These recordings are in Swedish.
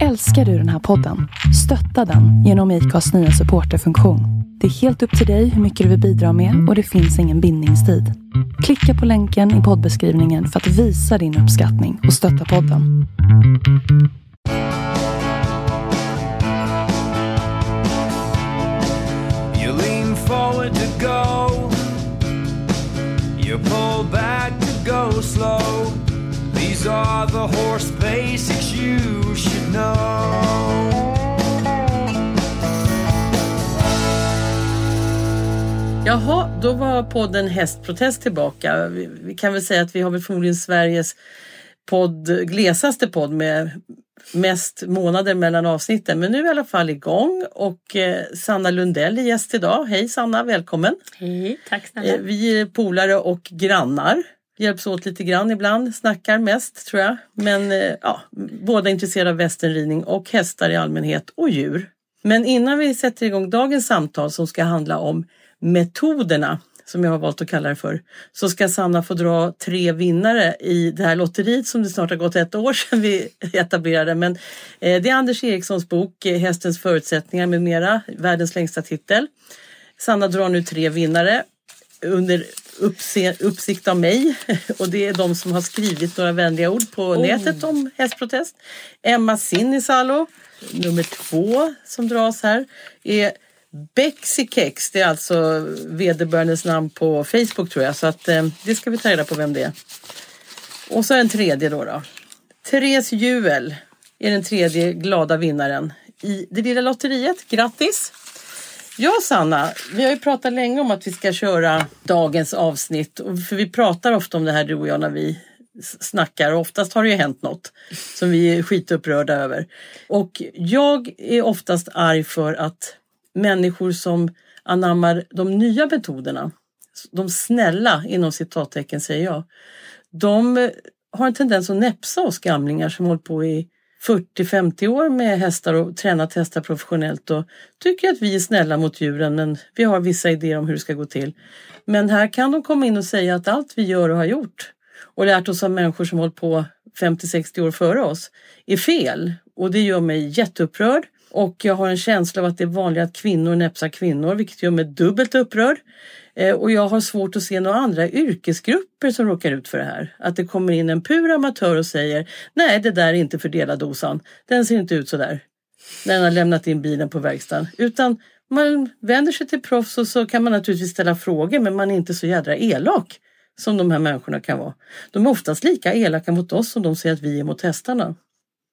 Älskar du den här podden? Stötta den genom IKAs nya supporterfunktion. Det är helt upp till dig hur mycket du vill bidra med och det finns ingen bindningstid. Klicka på länken i poddbeskrivningen för att visa din uppskattning och stötta podden. You lean forward to go. You pull back to go slow. These are the horse basics you should know. Jaha, då var podden Hästprotest tillbaka. Vi, vi kan väl säga att vi har väl förmodligen Sveriges podd, glesaste podd med mest månader mellan avsnitten. Men nu är vi i alla fall igång och eh, Sanna Lundell är gäst idag. Hej Sanna, välkommen! Hej, tack snälla. Eh, vi är polare och grannar. Hjälps åt lite grann ibland, snackar mest tror jag. Men eh, ja, båda intresserade av västernridning och hästar i allmänhet och djur. Men innan vi sätter igång dagens samtal som ska handla om metoderna som jag har valt att kalla det för, så ska Sanna få dra tre vinnare i det här lotteriet som det snart har gått ett år sedan vi etablerade. Men eh, det är Anders Erikssons bok eh, Hästens förutsättningar med mera, världens längsta titel. Sanna drar nu tre vinnare under uppse- uppsikt av mig och det är de som har skrivit några vänliga ord på nätet om hästprotest. Emma Sinisalo, nummer två som dras här, är Bexy Kex. Det är alltså vederbörandes namn på Facebook tror jag så att eh, det ska vi ta reda på vem det är. Och så en tredje då. då. Therese Juel är den tredje glada vinnaren i det lilla lotteriet. Grattis! Ja Sanna, vi har ju pratat länge om att vi ska köra dagens avsnitt. För vi pratar ofta om det här du och jag när vi snackar och oftast har det ju hänt något som vi är skitupprörda över. Och jag är oftast arg för att människor som anammar de nya metoderna, de snälla inom citattecken säger jag, de eh, har en tendens att näpsa oss gamlingar som hållit på i 40-50 år med hästar och tränat hästar professionellt och tycker att vi är snälla mot djuren men vi har vissa idéer om hur det ska gå till. Men här kan de komma in och säga att allt vi gör och har gjort och lärt oss av människor som hållit på 50-60 år före oss är fel och det gör mig jätteupprörd och jag har en känsla av att det är vanligare att kvinnor näpsar kvinnor vilket gör mig dubbelt upprörd. Eh, och jag har svårt att se några andra yrkesgrupper som råkar ut för det här. Att det kommer in en pur amatör och säger nej det där är inte fördelardosan. Den ser inte ut så där. När den har lämnat in bilen på verkstaden. Utan man vänder sig till proffs och så kan man naturligtvis ställa frågor men man är inte så jädra elak som de här människorna kan vara. De är oftast lika elaka mot oss som de säger att vi är mot hästarna.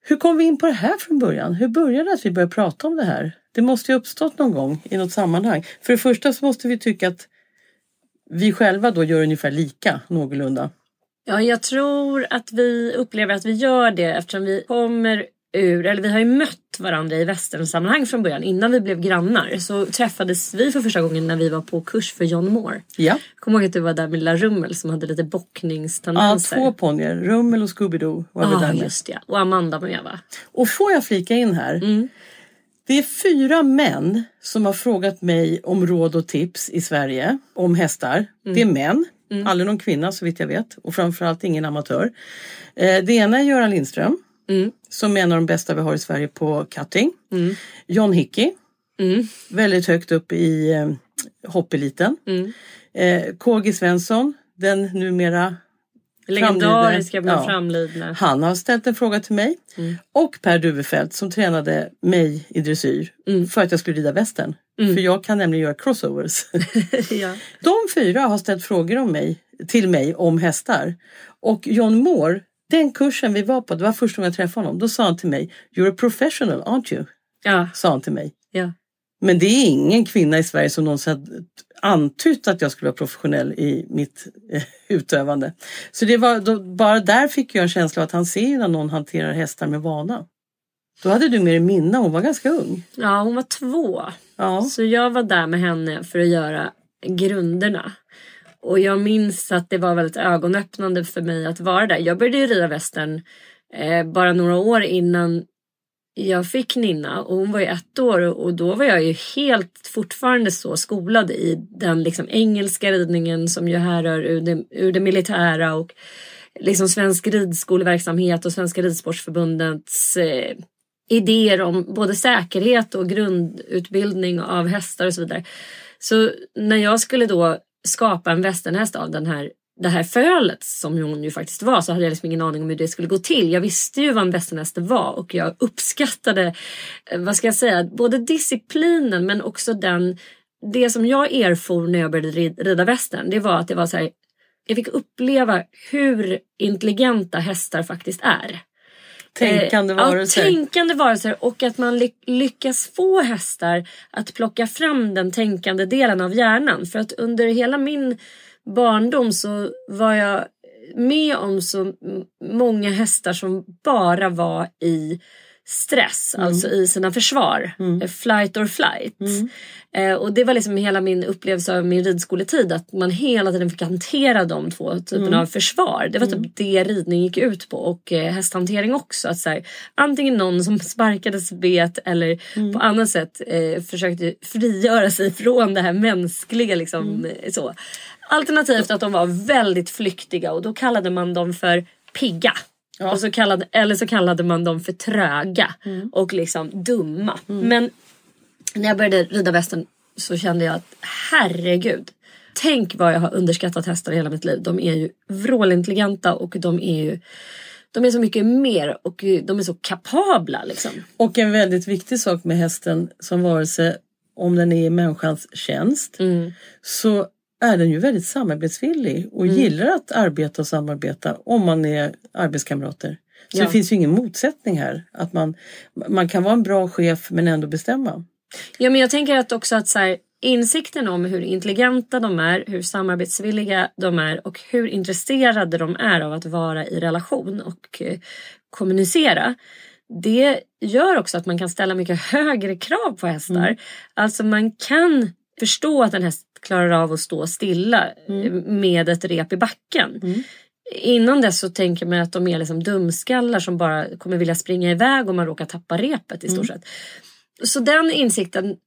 Hur kom vi in på det här från början? Hur började det att vi började prata om det här? Det måste ju ha uppstått någon gång i något sammanhang. För det första så måste vi tycka att vi själva då gör ungefär lika någorlunda. Ja, jag tror att vi upplever att vi gör det eftersom vi kommer ur, eller vi har ju mött varandra i västernsammanhang från början. Innan vi blev grannar så träffades vi för första gången när vi var på kurs för John Moore. Ja, Kommer ihåg att du var där med lilla Rummel som hade lite ja bockningstendenser. två ponnyer. Rummel och Scooby-Doo var vi Ja, där med. just det. Och Amanda med va? Och får jag flika in här? Det är fyra män som har frågat mig om råd och tips i Sverige om hästar. Det är män, aldrig någon kvinna så vitt jag vet och framförallt ingen amatör. Eh, Det ena är Göran Lindström som är en av de bästa vi har i Sverige på cutting. John Hickey, väldigt högt upp i eh, hoppeliten. Eh, KG Svensson, den numera Legendariska men Ja. framlidna. han har ställt en fråga till mig. Och Per Duvefelt som tränade mig i dressyr för att jag skulle rida västern. För jag kan nämligen göra crossovers. ja. De fyra har ställt frågor om mig, till mig om hästar. Och John Moore, den kursen vi var på, det var första gången jag träffade honom. Då sa han till mig, You're a professional, aren't you? Ja. Sa han till mig. ja. Men det är ingen kvinna i Sverige som någonsin antytt att jag skulle vara professionell i mitt eh, utövande. Så det var, då, bara där fick jag en känsla av att han ser när någon hanterar hästar med vana. Då hade du med dig Minna, hon var ganska ung. Ja, hon var två. Ja, Så jag var där med henne för att göra grunderna. Och jag minns att det var väldigt ögonöppnande för mig att vara där. Jag började ju rida västern eh, bara några år innan jag fick Ninna och hon var ju ett år och då var jag ju helt fortfarande så skolad i den liksom engelska ridningen som ju härrör ur det, ur det militära och liksom svensk ridskoleverksamhet och Svenska ridsportsförbundets eh, idéer om både säkerhet och grundutbildning av hästar och så vidare. Så när jag skulle då skapa en västernhäst av den här det här fölet som hon ju faktiskt var så hade jag liksom ingen aning om hur det skulle gå till. Jag visste ju vad en västernhäst var och jag uppskattade, eh, vad ska jag säga, både disciplinen men också den, det som jag erfor när jag började rida västern. Det var att det var så här, jag fick uppleva hur intelligenta hästar faktiskt är. Tänkande varelser. Ja, tänkande varelser och att man ly lyckas få hästar att plocka fram den tänkande delen av hjärnan. För att under hela min barndom så var jag med om så många hästar som bara var i stress, mm. alltså i sina försvar. Mm. Flight or flight. Mm. Eh, och det var liksom hela min upplevelse av min ridskoletid att man hela tiden fick hantera de två typerna mm. av försvar. Det var typ mm. det ridning gick ut på och eh, hästhantering också. Att så här, antingen någon som sparkades bet eller mm. på annat sätt eh, försökte frigöra sig från det här mänskliga. Liksom, så. Alternativt att de var väldigt flyktiga och då kallade man dem för pigga. Ja. Och så kallade, eller så kallade man dem för tröga mm. och liksom dumma. Mm. Men när jag började rida västen så kände jag att herregud. Tänk vad jag har underskattat hästar i hela mitt liv. De är ju vrålintelligenta och de är ju de är så mycket mer och de är så kapabla. Liksom. Och en väldigt viktig sak med hästen som varelse om den är i människans tjänst mm. så är den ju väldigt samarbetsvillig och mm. gillar att arbeta och samarbeta om man är arbetskamrater. Så ja. det finns ju ingen motsättning här. Att man, man kan vara en bra chef men ändå bestämma. Ja men jag tänker att också att så här, insikten om hur intelligenta de är, hur samarbetsvilliga de är och hur intresserade de är av att vara i relation och eh, kommunicera. Det gör också att man kan ställa mycket högre krav på hästar. Mm. Alltså man kan förstå att en häst klarar av att stå stilla mm. med ett rep i backen. Mm. Innan dess så tänker man att de är liksom dumskallar som bara kommer vilja springa iväg om man råkar tappa repet i stort mm. sett. Så den insikten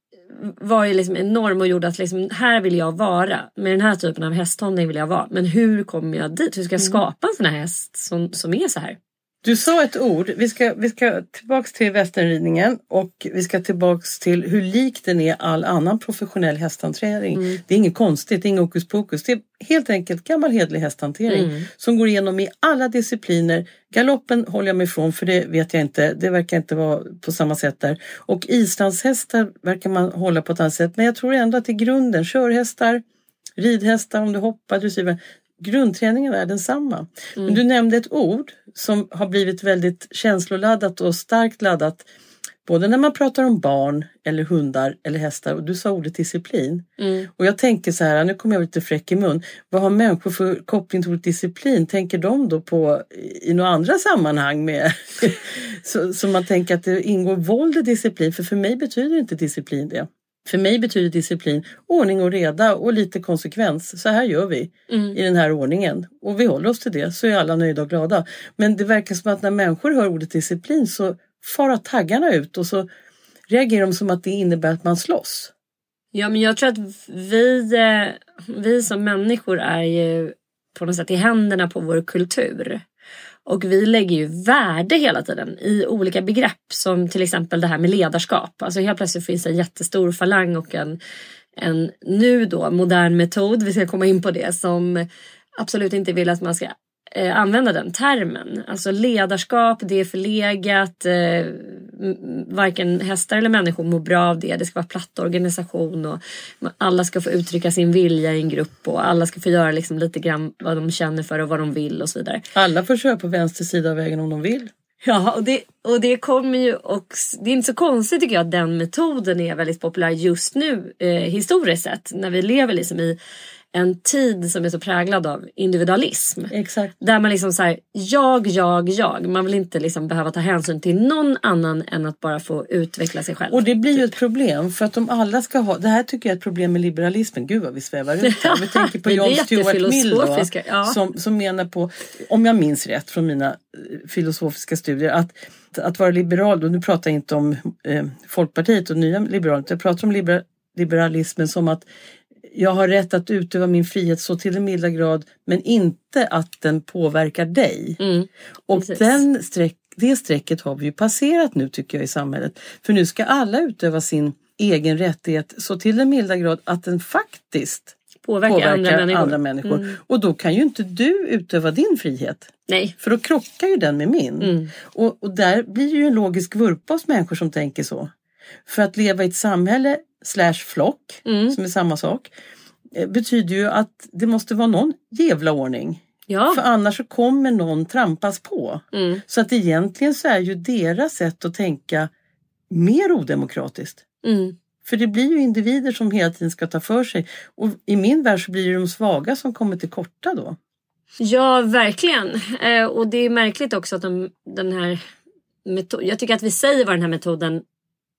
var ju liksom enorm och gjorde att liksom, här vill jag vara. Med den här typen av hästhållning vill jag vara. Men hur kommer jag dit? Hur ska jag mm. skapa en sån här häst som, som är så här? Du sa ett ord, vi ska, vi ska tillbaks till västernridningen och vi ska tillbaks till hur lik den är all annan professionell hästhantering. Mm. Det är inget konstigt, det är inget hokus pokus. Det är helt enkelt gammal hedlig hästhantering mm. som går igenom i alla discipliner. Galoppen håller jag mig ifrån för det vet jag inte, det verkar inte vara på samma sätt där. Och islandshästar verkar man hålla på ett annat sätt men jag tror ändå att i grunden körhästar, ridhästar om du hoppar, dressyr, grundträningen är densamma. Mm. Men du nämnde ett ord som har blivit väldigt känsloladdat och starkt laddat. Både när man pratar om barn eller hundar eller hästar och du sa ordet disciplin. Mm. Och jag tänker så här, nu kommer jag lite fräck i mun. Vad har människor för koppling till ordet disciplin? Tänker de då på i några andra sammanhang med så, så man tänker att det ingår våld i disciplin? För för mig betyder inte disciplin det. För mig betyder disciplin ordning och reda och lite konsekvens. Så här gör vi mm. i den här ordningen och vi håller oss till det så är alla nöjda och glada. Men det verkar som att när människor hör ordet disciplin så far taggarna ut och så reagerar de som att det innebär att man slåss. Ja men jag tror att vi, eh, vi som människor är ju på något sätt i händerna på vår kultur. Och vi lägger ju värde hela tiden i olika begrepp som till exempel det här med ledarskap. Alltså helt plötsligt finns det en jättestor falang och en, en nu då modern metod, vi ska komma in på det, som absolut inte vill att man ska eh, använda den termen. Alltså ledarskap, det är förlegat. Eh, varken hästar eller människor mår bra av det. Det ska vara platt organisation och alla ska få uttrycka sin vilja i en grupp och alla ska få göra liksom lite grann vad de känner för och vad de vill och så vidare. Alla får köra på vänster sida av vägen om de vill. Ja, och det, och det kommer ju och det är inte så konstigt tycker jag att den metoden är väldigt populär just nu eh, historiskt sett när vi lever liksom i en tid som är så präglad av individualism. Exakt. Där man liksom säger jag, jag, jag. Man vill inte liksom behöva ta hänsyn till någon annan än att bara få utveckla sig själv. Och det blir ju typ. ett problem för att om alla ska ha, det här tycker jag är ett problem med liberalismen. Gud vad vi svävar ut här. Vi tänker på John Stuart Mill då, ja. som, som menar på, om jag minns rätt från mina eh, filosofiska studier, att att vara liberal, och nu pratar jag inte om eh, Folkpartiet och nya liberaler, jag pratar om liber, liberalismen som att jag har rätt att utöva min frihet så till en milda grad men inte att den påverkar dig. Mm, och precis. den sträck, det strecket har vi ju passerat nu tycker jag i samhället. För nu ska alla utöva sin egen rättighet så till den milda grad att den faktiskt Påverkar, påverkar andra människor. andra människor. Mm. Och då kan ju inte du utöva din frihet. Nej. För då krockar ju den med min. Mm. Och, och där blir det ju en logisk vurpa hos människor som tänker så. För att leva i ett samhälle slash flock, Mm. som är samma sak, eh, betyder ju att det måste vara någon jävla ordning. Ja. För annars så kommer någon trampas på. Mm. Så att egentligen så är ju deras sätt att tänka mer odemokratiskt. Mm. För det blir ju individer som hela tiden ska ta för sig. Och i min värld så blir det de svaga som kommer till korta då. Ja, verkligen. Eh, och det är märkligt också att de, den här metoden... Jag tycker att vi säger vad den här metoden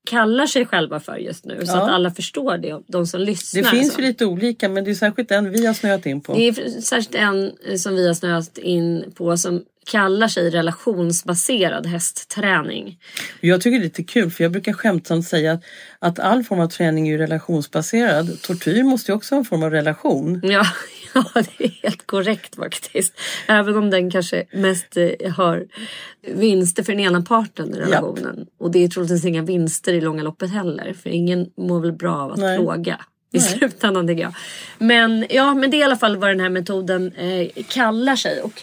kallar sig själva för just nu. Så Ja. att alla förstår det, de som lyssnar. Det finns så. ju lite olika men det är särskilt den vi har snöat in på. Det är särskilt en eh, som vi har snöat in på som kallar sig relationsbaserad hästträning. Jag tycker det är lite kul för jag brukar skämtsamt säga att, att all form av träning är ju relationsbaserad. Tortyr måste ju också vara en form av relation. Ja, ja, det är helt korrekt faktiskt. Även om den kanske mest eh, har vinster för den ena parten i relationen. Och det är troligtvis inga vinster i långa loppet heller. För ingen mår väl bra av att Nej. plåga. I Nej. slutändan tycker jag. Men, ja, men det är i alla fall vad den här metoden eh, kallar sig. Och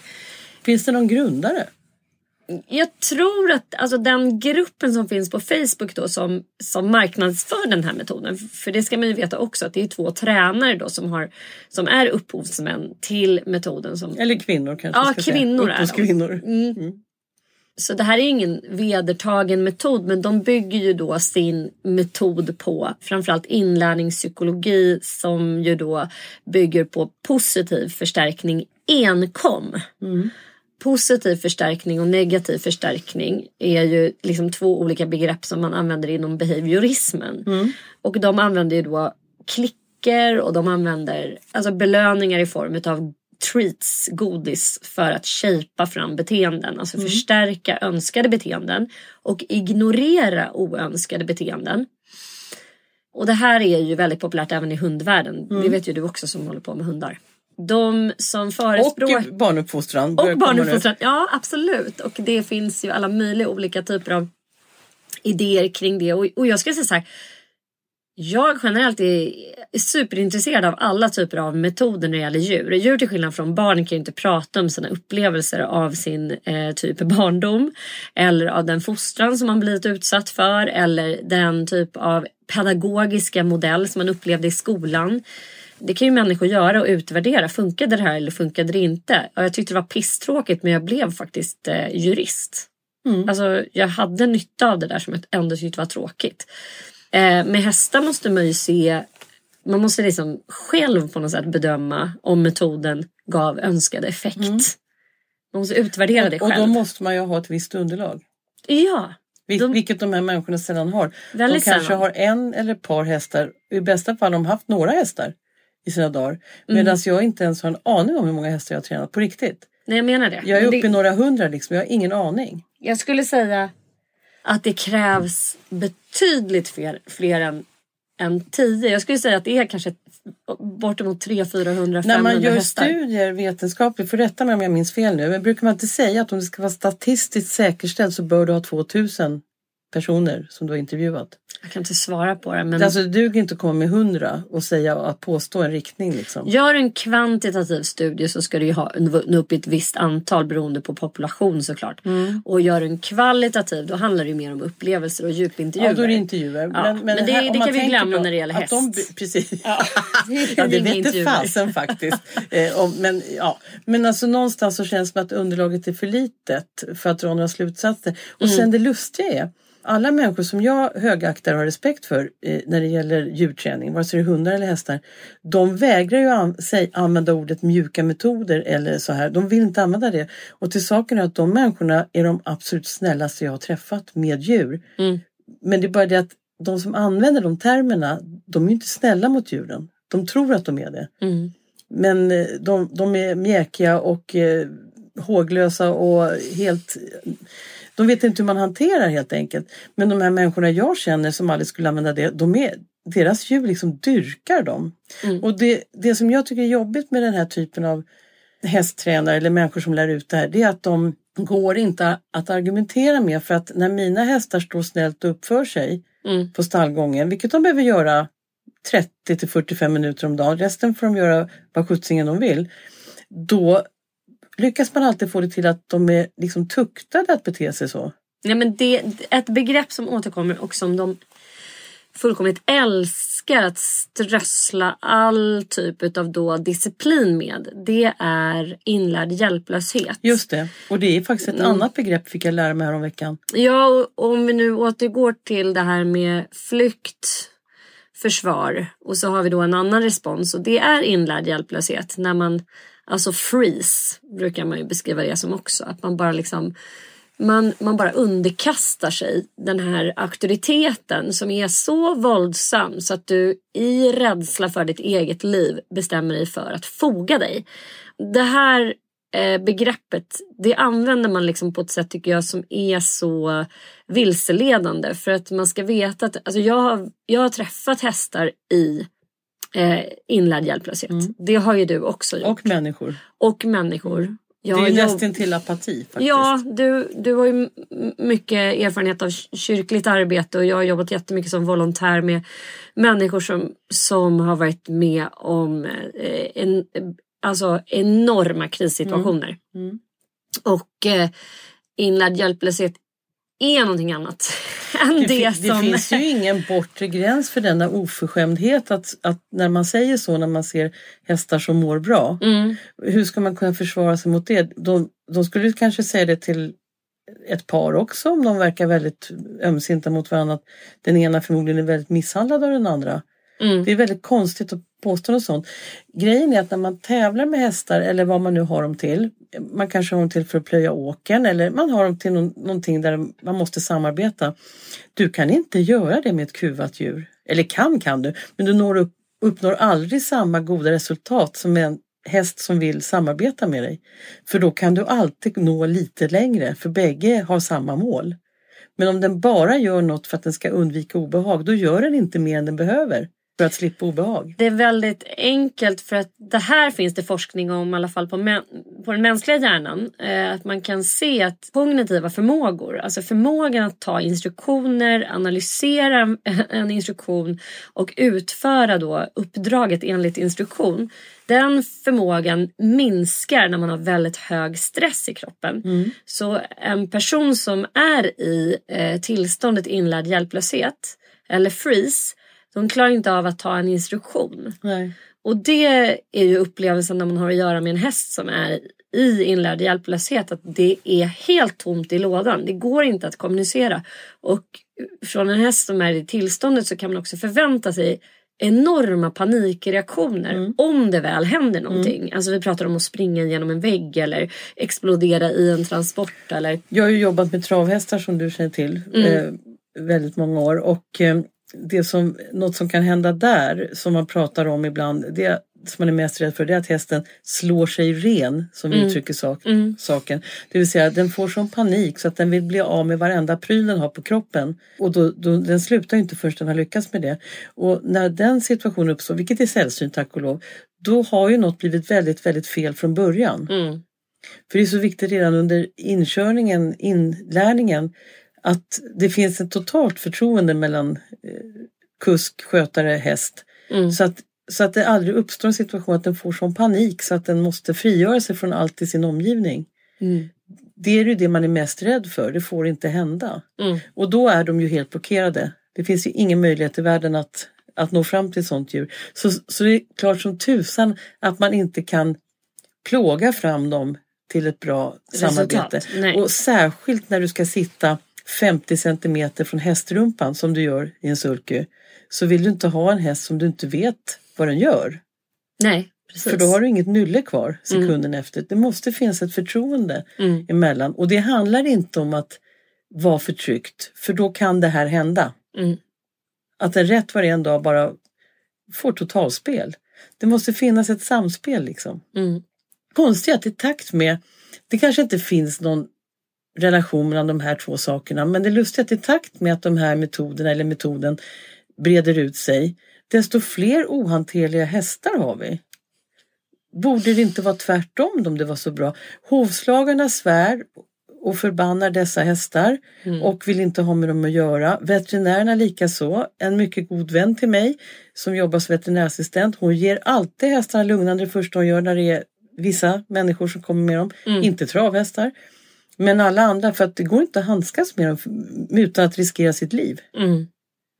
Finns det någon grundare? Jag tror att alltså, den gruppen som finns på Facebook då som, som marknadsför den här metoden. För det ska man ju veta också att det är två tränare då som, har, som är upphovsmän till metoden. Som, Eller kvinnor kanske Ja, kvinnor säga. är de. Upphovskvinnor. Mm. Så det här är ingen vedertagen metod men de bygger ju då sin metod på framförallt inlärningspsykologi som ju då bygger på positiv förstärkning enkom. Positiv förstärkning och negativ förstärkning är ju liksom två olika begrepp som man använder inom behaviorismen. Och de använder ju då klicker och de använder alltså belöningar i form av treats, godis, för att shapea fram beteenden. Alltså förstärka önskade beteenden och ignorera oönskade beteenden. Och det här är ju väldigt populärt även i hundvärlden. Det vet ju du också som håller på med hundar. De som förespråkar... Och barnuppfostran. Och barnuppfostran, ja absolut. Och det finns ju alla möjliga olika typer av idéer kring det. Och, och jag ska säga så här. Jag generellt är superintresserad av alla typer av metoder när det gäller djur. Djur till skillnad från barn kan ju inte prata om sina upplevelser av sin eh, typ barndom. Eller av den fostran som man blivit utsatt för. Eller den typ av pedagogiska modell som man upplevde i skolan. Det kan ju människor göra och utvärdera. Funkade det här eller funkade det inte? Ja, jag tyckte det var pisstråkigt men jag blev faktiskt eh, jurist. Alltså, jag hade nytta av det där som jag ändå tyckte var tråkigt. Eh, med hästar måste man ju se, man måste liksom själv på något sätt bedöma om metoden gav önskad effekt. Man måste utvärdera det Och själv. då måste man ju ha ett visst underlag. Ja, De- Vilket de här människorna sällan har. De kanske sällan. har en eller ett par hästar. I bästa fall har de haft några hästar i sina dagar. Medan Mm. jag inte ens har en aning om hur många hästar jag har tränat på riktigt. nej jag menar det. Jag är Men uppe i det, några hundra liksom. Jag har ingen aning. jag skulle säga att det krävs betydligt fler, fler än, än tio. Jag skulle säga att det är kanske bortemot 300, 400, 500 När man gör hästar. studier vetenskapligt, för rätta mig om jag minns fel nu, men brukar man inte säga att om det ska vara statistiskt säkerställt så bör du ha 2000 personer som du har intervjuat? Jag kan inte svara på det. Men Alltså det duger inte att komma med 100 och säga att påstå en riktning liksom. Gör en kvantitativ studie så ska du ju ha, nå upp i ett visst antal beroende på population såklart. Mm. Och gör en kvalitativ då handlar det ju mer om upplevelser och djupintervjuer. Ja, då är det intervjuer. Ja, men det- här- det kan vi glömma då när det gäller att häst. De, precis. Ja, Ja, det vete fasen faktiskt. Eh, om, men, ja. men alltså någonstans så känns det som att underlaget är för litet för att dra några slutsatser. Och Mm. sen det lustiga är, alla människor som jag högaktar och har respekt för eh, när det gäller djurträning, vare sig det är hundar eller hästar, de vägrar ju an, säg, använda ordet mjuka metoder eller så här. De vill inte använda det. Och till saken är att de människorna är de absolut snällaste jag har träffat med djur. Mm. Men det är bara det att de som använder de termerna, de är inte snälla mot djuren. De tror att de är det. Mm. Men eh, de, de är mjäkiga och eh, håglösa och helt... De vet inte hur man hanterar helt enkelt. Men de här människorna jag känner som aldrig skulle använda det, de är, deras djur liksom dyrkar dem. Mm. Och det, det som jag tycker är jobbigt med den här typen av hästtränare eller människor som lär ut det här, det är att de går inte att argumentera med för att när mina hästar står snällt och uppför sig Mm. på stallgången, vilket de behöver göra 30 till 45 minuter om dagen, resten får de göra vad sjuttsingen de vill, då lyckas man alltid få det till att de är liksom tuktade att bete sig så. Nej, men det, ett begrepp som återkommer och som de fullkomligt älskar att strössla all typ av då disciplin med. Det är inlärd hjälplöshet. Just det, och det är faktiskt ett Mm. annat begrepp fick jag lära mig här om veckan. Ja, och om vi nu återgår till det här med flykt, försvar och så har vi då en annan respons och det är inlärd hjälplöshet. När man, alltså freeze brukar man ju beskriva det som också. Att man bara liksom man, man bara underkastar sig den här auktoriteten som är så våldsam så att du i rädsla för ditt eget liv bestämmer dig för att foga dig. Det här eh, begreppet det använder man liksom på ett sätt tycker jag som är så vilseledande för att man ska veta att alltså jag, har, jag har träffat hästar i eh, inlärd hjälplöshet. Mm. Det har ju du också gjort. Och människor. Och människor. Jag det är ju jobb- nästan till apati faktiskt. Ja, du, du har ju mycket erfarenhet av kyrkligt arbete och jag har jobbat jättemycket som volontär med människor som, som har varit med om eh, en, alltså enorma krissituationer. Mm. Och eh, inlärd hjälplöshet är någonting annat än Det, det, fi- det som... finns ju ingen bortre gräns för denna oförskämdhet att, att när man säger så när man ser hästar som mår bra. Mm, Hur ska man kunna försvara sig mot det? De, de skulle kanske säga det till ett par också om de verkar väldigt ömsinta mot varandra. Den ena förmodligen är väldigt misshandlad av den andra mm, Det är väldigt konstigt att påstå något sånt. Grejen är att när man tävlar med hästar eller vad man nu har dem till. Man kanske har dem till för att plöja åkern eller man har dem till någon, någonting där man måste samarbeta. Du kan inte göra det med ett kuvat djur. Eller kan kan du, men du når upp, uppnår aldrig samma goda resultat som en häst som vill samarbeta med dig. För då kan du alltid nå lite längre för bägge har samma mål. Men om den bara gör något för att den ska undvika obehag, då gör den inte mer än den behöver för att slippa obehag. Det är väldigt enkelt för att det här finns det forskning om i alla fall på, mä- på den mänskliga hjärnan. Eh, att man kan se att kognitiva förmågor, alltså förmågan att ta instruktioner, analysera en- en instruktion och utföra då uppdraget enligt instruktion. Den förmågan minskar när man har väldigt hög stress i kroppen. Så en person som är i eh, tillståndet inlärd hjälplöshet eller freeze de klarar inte av att ta en instruktion. Nej. Och det är ju upplevelsen när man har att göra med en häst som är i inlärd hjälplöshet. Att det är helt tomt i lådan. Det går inte att kommunicera. Och från en häst som är i tillståndet så kan man också förvänta sig enorma panikreaktioner om det väl händer någonting. Alltså vi pratar om att springa genom en vägg eller explodera i en transport eller Jag har ju jobbat med travhästar som du känner till eh, väldigt många år och eh, det som, något som kan hända där som man pratar om ibland, det som man är mest rädd för det är att hästen slår sig ren som vi uttrycker sak, saken. Det vill säga den får sån panik så att den vill bli av med varenda pryl den har på kroppen. Och då, då, den slutar ju inte förrän den har lyckats med det. Och när den situationen uppstår, vilket är sällsynt tack och lov, då har ju något blivit väldigt, väldigt fel från början. mm, För det är så viktigt redan under inkörningen, inlärningen, att det finns ett totalt förtroende mellan eh, kusk, skötare, häst. mm, Så, att, så att det aldrig uppstår en situation att den får sån panik så att den måste frigöra sig från allt i sin omgivning. mm, Det är ju det man är mest rädd för, det får inte hända. mm. Och då är de ju helt blockerade. Det finns ju ingen möjlighet i världen att, att nå fram till sånt djur. Så, så det är klart som tusan att man inte kan plåga fram dem till ett bra Resultat. samarbete. Nej. Och särskilt när du ska sitta 50 centimeter från hästrumpan som du gör i en sulky. Så vill du inte ha en häst som du inte vet vad den gör. Nej, precis. För då har du inget nylle kvar sekunden efter. Det måste finnas ett förtroende Mm. emellan. Och det handlar inte om att vara förtryckt. För då kan det här hända. Mm. Att en rätt varje dag bara får totalspel. Det måste finnas ett samspel liksom. Mm. Konstigt att i takt med, det kanske inte finns någon relation mellan de här två sakerna, men det är lustigt att i takt med att de här metoderna eller metoden breder ut sig, desto fler ohanterliga hästar har vi. borde det inte vara tvärtom om det var så bra? Hovslagarna svär och förbannar dessa hästar Mm. och vill inte ha med dem att göra. Veterinärerna likaså. En mycket god vän till mig som jobbar som veterinärassistent. Hon ger alltid hästarna lugnande det första hon gör när det är vissa människor som kommer med dem. Mm. Inte travhästar. Men alla andra för att det går inte att handskas med dem utan att riskera sitt liv. Mm.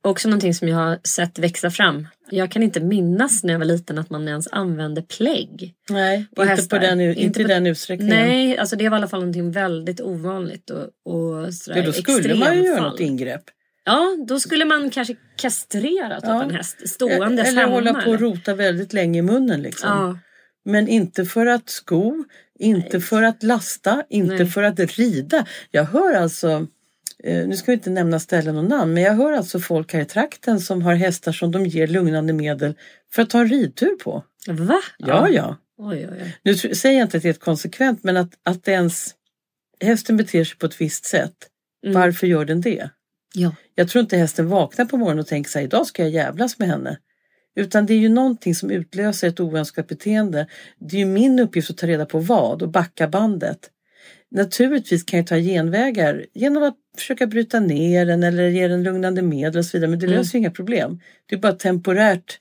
Också någonting som jag har sett växa fram. Jag kan inte minnas när jag var liten att man ens använde plägg. Nej, Och inte, hästar. på den, Inte inte på- den utsträckningen. Nej, alltså det var i alla fall någonting väldigt ovanligt och, och sådär Ja, då skulle man ju göra något ingrepp. Ja, då skulle man kanske kastrera typ Ja. en häst ståendes Eller hemma. hålla på och rota väldigt länge i munnen. Liksom. Ja, Men inte för att sko, inte för att lasta, inte Nej. för att rida. Jag hör alltså, eh, nu ska vi inte nämna ställen och namn, men jag hör alltså folk här i trakten som har hästar som de ger lugnande medel för att ta en ridtur på. va? Ja, ja. Oj, oj, oj. Nu säger jag inte att det är konsekvent, men att, att ens hästen beter sig på ett visst sätt. Mm. Varför gör den det? Ja. Jag tror inte hästen vaknar på morgonen och tänker här, idag ska jag jävlas med henne. Utan det är ju någonting som utlöser ett oönskat beteende. Det är ju min uppgift att ta reda på vad och backa bandet. Naturligtvis kan jag ta genvägar genom att försöka bryta ner den eller ge den lugnande medel och så vidare. Men det Mm. löser ju inga problem. Det är bara temporärt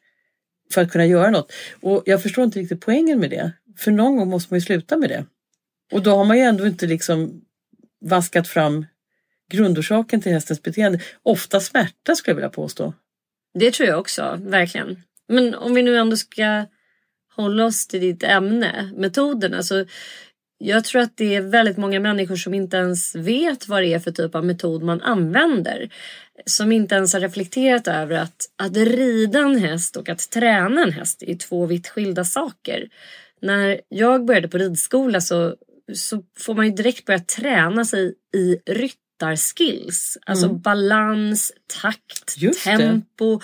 för att kunna göra något. Och jag förstår inte riktigt poängen med det. För någon gång måste man ju sluta med det. Och då har man ju ändå inte liksom vaskat fram grundorsaken till hästens beteende. Ofta smärta skulle jag vilja påstå. Det tror jag också, verkligen. Men om vi nu ändå ska hålla oss till ditt ämne, metoderna. Så jag tror att det är väldigt många människor som inte ens vet vad det är för typ av metod man använder. Som inte ens har reflekterat över att, att rida en häst och att träna en häst är två vitt skilda saker. När jag började på ridskola så, så får man ju direkt börja träna sig i rytm ryttarskills. Alltså balans, takt, Just tempo.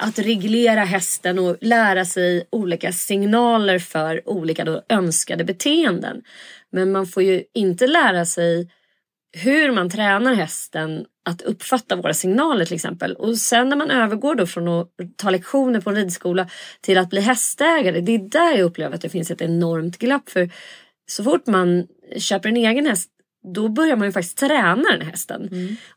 Att reglera hästen och lära sig olika signaler för olika då önskade beteenden. Men man får ju inte lära sig hur man tränar hästen att uppfatta våra signaler till exempel. Och sen när man övergår då från att ta lektioner på en ridskola till att bli hästägare. Det är där jag upplever att det finns ett enormt glapp. För så fort man köper en egen häst då börjar man ju faktiskt träna den hästen.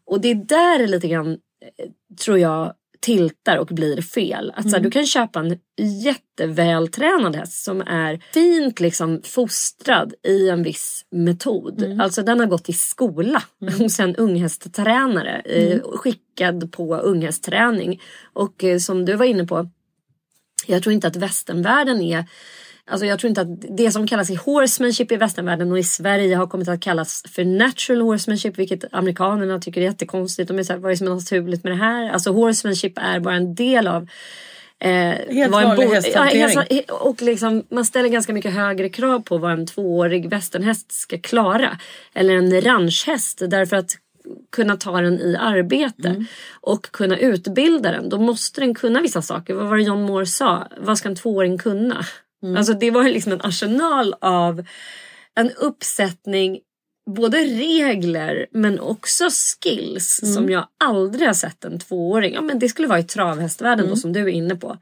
Och det är där det lite grann eh, tror jag tiltar och blir fel. Att så här, du kan köpa en jättevältränad häst som är fint liksom fostrad i en viss metod. Alltså den har gått i skola hos en unghästtränare. Eh, skickad på unghästträning. Och eh, som du var inne på. Jag tror inte att västernvärlden är Alltså jag tror inte att det som kallas i horsemanship i västernvärlden och i Sverige har kommit att kallas för natural horsemanship vilket amerikanerna tycker är jättekonstigt. De är så här, vad är det som är naturligt med det här? Alltså horsemanship är bara en del av eh, Helt vanlig bo- hästhantering. Ja, och liksom, man ställer ganska mycket högre krav på vad en tvåårig västernhäst ska klara. Eller en ranchhäst därför att kunna ta den i arbete Mm. och kunna utbilda den. Då måste den kunna vissa saker. Vad var det John Moore sa? Vad ska en tvååring kunna? Mm. Alltså det var liksom en arsenal av en uppsättning både regler men också skills Mm. som jag aldrig har sett en tvååring. Ja, men det skulle vara i travhästvärlden Mm. då som du är inne på.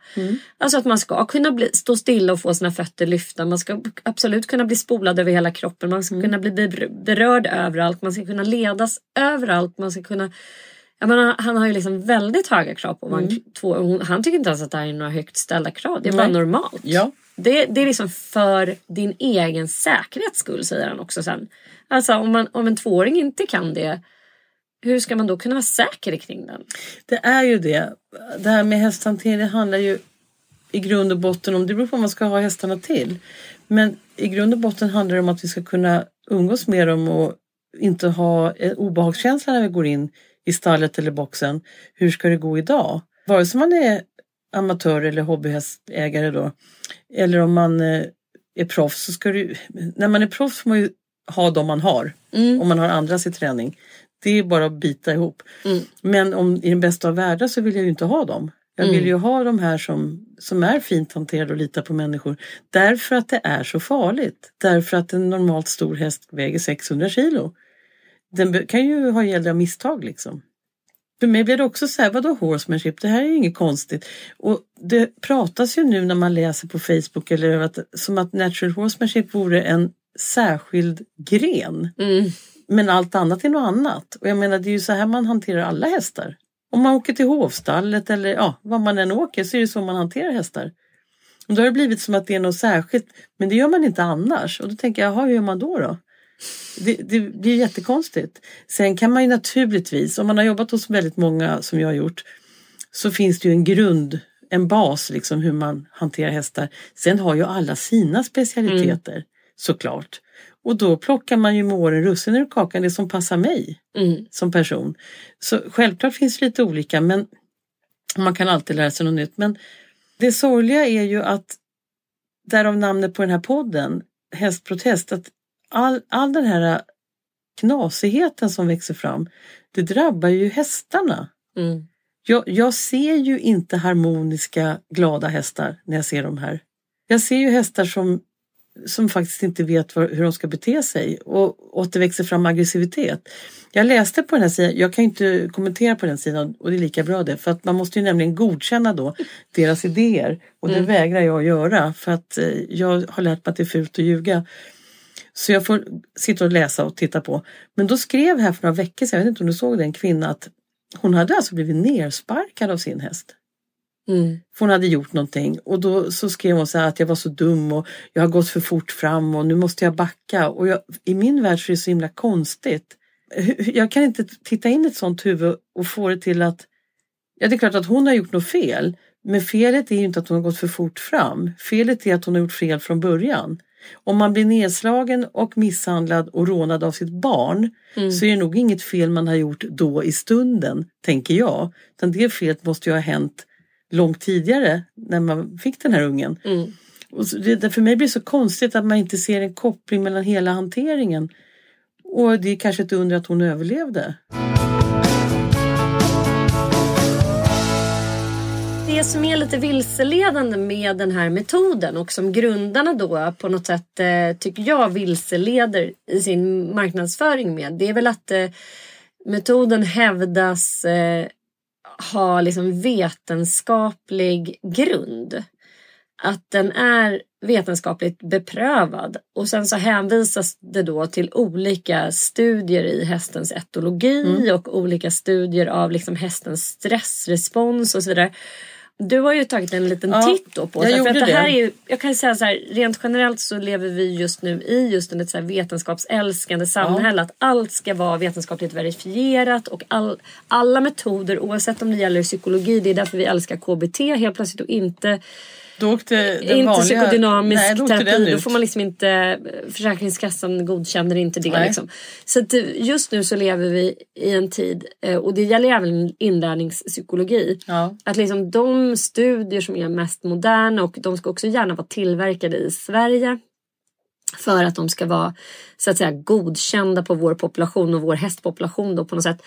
Alltså att man ska kunna bli, stå stilla och få sina fötter lyfta. Man ska absolut kunna bli spolad över hela kroppen. Man ska Mm. kunna bli ber- berörd överallt. Man ska kunna ledas överallt. Man ska kunna jag menar, han har ju liksom väldigt höga krav på vad en två, hon- Han tycker inte ens att det här är några högt ställda krav. Det är bara Mm. Nej. normalt. Ja. Det, det är liksom för din egen säkerhets skull säger han också sen. Alltså om, man, om en tvååring inte kan det. Hur ska man då kunna vara säker kring den? Det är ju det. Det här med hästhantering det handlar ju i grund och botten om, det beror på vad man ska ha hästarna till. Men i grund och botten handlar det om att vi ska kunna umgås med dem och inte ha en obehagskänsla när vi går in i stallet eller boxen. Hur ska det gå idag? Vare sig man är amatör eller hobbyhästägare då. Eller om man eh, är proffs så ska du, när man är proffs får man ju ha de man har. Om man har andras i träning. Det är bara att bita ihop. Men om i den bästa av världar så vill jag ju inte ha dem. Jag vill ju ha de här som, som är fint hanterade och litar på människor. Därför att det är så farligt. Därför att en normalt stor häst väger 600 kilo. Den kan ju ha ihjäl av misstag liksom. För mig blir det också så här, vadå horsemanship? Det här är ju inget konstigt. Och det pratas ju nu när man läser på Facebook eller att, som att natural horsemanship vore en särskild gren. Mm. Men allt annat är något annat. Och jag menar det är ju så här man hanterar alla hästar. Om man åker till hovstallet eller ja, var man än åker så är det så man hanterar hästar. Och då har det blivit som att det är något särskilt. Men det gör man inte annars. Och då tänker jag, jaha, hur gör man då? då? Det, det blir jättekonstigt. Sen kan man ju naturligtvis, om man har jobbat hos väldigt många som jag har gjort, så finns det ju en grund, en bas liksom hur man hanterar hästar. Sen har ju alla sina specialiteter såklart. Och då plockar man ju med åren russinen ur kakan, det som passar mig Mm. som person. Så självklart finns det lite olika men man kan alltid lära sig något nytt. Men det sorgliga är ju att därav namnet på den här podden, Hästprotest, att all, all den här knasigheten som växer fram, det drabbar ju hästarna. Mm. Jag, jag ser ju inte harmoniska, glada hästar när jag ser de här. Jag ser ju hästar som, som faktiskt inte vet vad, hur de ska bete sig och, och att det växer fram aggressivitet. Jag läste på den här sidan, jag kan inte kommentera på den sidan och det är lika bra det för att man måste ju nämligen godkänna då deras idéer och det vägrar jag att göra för att eh, jag har lärt mig att det är fult att ljuga. Så jag får sitta och läsa och titta på. Men då skrev här för några veckor sedan, jag vet inte om du såg det, en kvinna att hon hade alltså blivit nersparkad av sin häst. Mm. För hon hade gjort någonting och då så skrev hon så här att jag var så dum och jag har gått för fort fram och nu måste jag backa. Och jag, i min värld så är det så himla konstigt. Jag kan inte titta in i ett sånt huvud och få det till att Ja, det är klart att hon har gjort något fel. Men felet är ju inte att hon har gått för fort fram. Felet är att hon har gjort fel från början. Om man blir nedslagen och misshandlad och rånad av sitt barn så är det nog inget fel man har gjort då i stunden, tänker jag. Utan det felet måste ju ha hänt långt tidigare när man fick den här ungen. Mm. Och så det för mig blir det så konstigt att man inte ser en koppling mellan hela hanteringen. Och det är kanske ett under att hon överlevde. Det som är lite vilseledande med den här metoden och som grundarna då på något sätt eh, tycker jag vilseleder i sin marknadsföring med. Det är väl att eh, metoden hävdas eh, ha liksom vetenskaplig grund. Att den är vetenskapligt beprövad och sen så hänvisas det då till olika studier i hästens etologi och olika studier av liksom hästens stressrespons och så vidare. Du har ju tagit en liten Ja, titt då på jag här, för att det här är ju, jag kan säga så här, rent generellt så lever vi just nu i just ett så här vetenskapsälskande samhälle. Att allt ska vara vetenskapligt verifierat och all, alla metoder oavsett om det gäller psykologi, det är därför vi älskar KBT helt plötsligt och inte Då åkte den inte vanliga... psykodynamisk Nej, då terapi. Då får man liksom inte, Försäkringskassan godkänner inte det. Liksom. Så eh, just nu så lever vi i en tid, eh, och det gäller även inlärningspsykologi. Ja. Att liksom de studier som är mest moderna och de ska också gärna vara tillverkade i Sverige. För att de ska vara så att säga godkända på vår population och vår hästpopulation då på något sätt.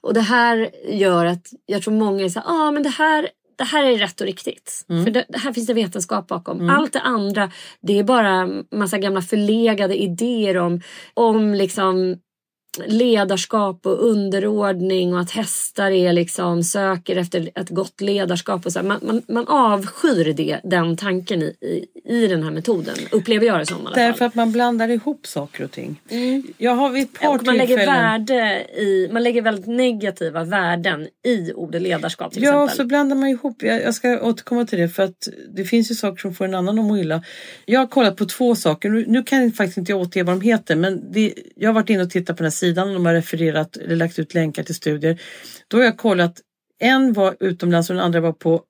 Och det här gör att jag tror många är så här, ah, men det här det här är rätt och riktigt. För det, här finns det vetenskap bakom. Allt det andra det är bara massa gamla förlegade idéer om, om liksom ledarskap och underordning och att hästar är liksom söker efter ett gott ledarskap. Och så. Man, man, man avskyr det, den tanken i, i, i den här metoden. Upplever jag det som i alla Därför fall. att man blandar ihop saker och ting. Jag har vid ett par Och man lägger, tillfällen... värde i, man lägger väldigt negativa värden i ordet ledarskap till Ja, exempel. så blandar man ihop. Jag, jag ska återkomma till det för att det finns ju saker som får en annan att må illa. Jag har kollat på två saker. Nu, nu kan jag faktiskt inte återge vad de heter men det, jag har varit inne och tittat på den här sidan och de har refererat eller lagt ut länkar till studier. Då har jag kollat, en var utomlands och den andra var på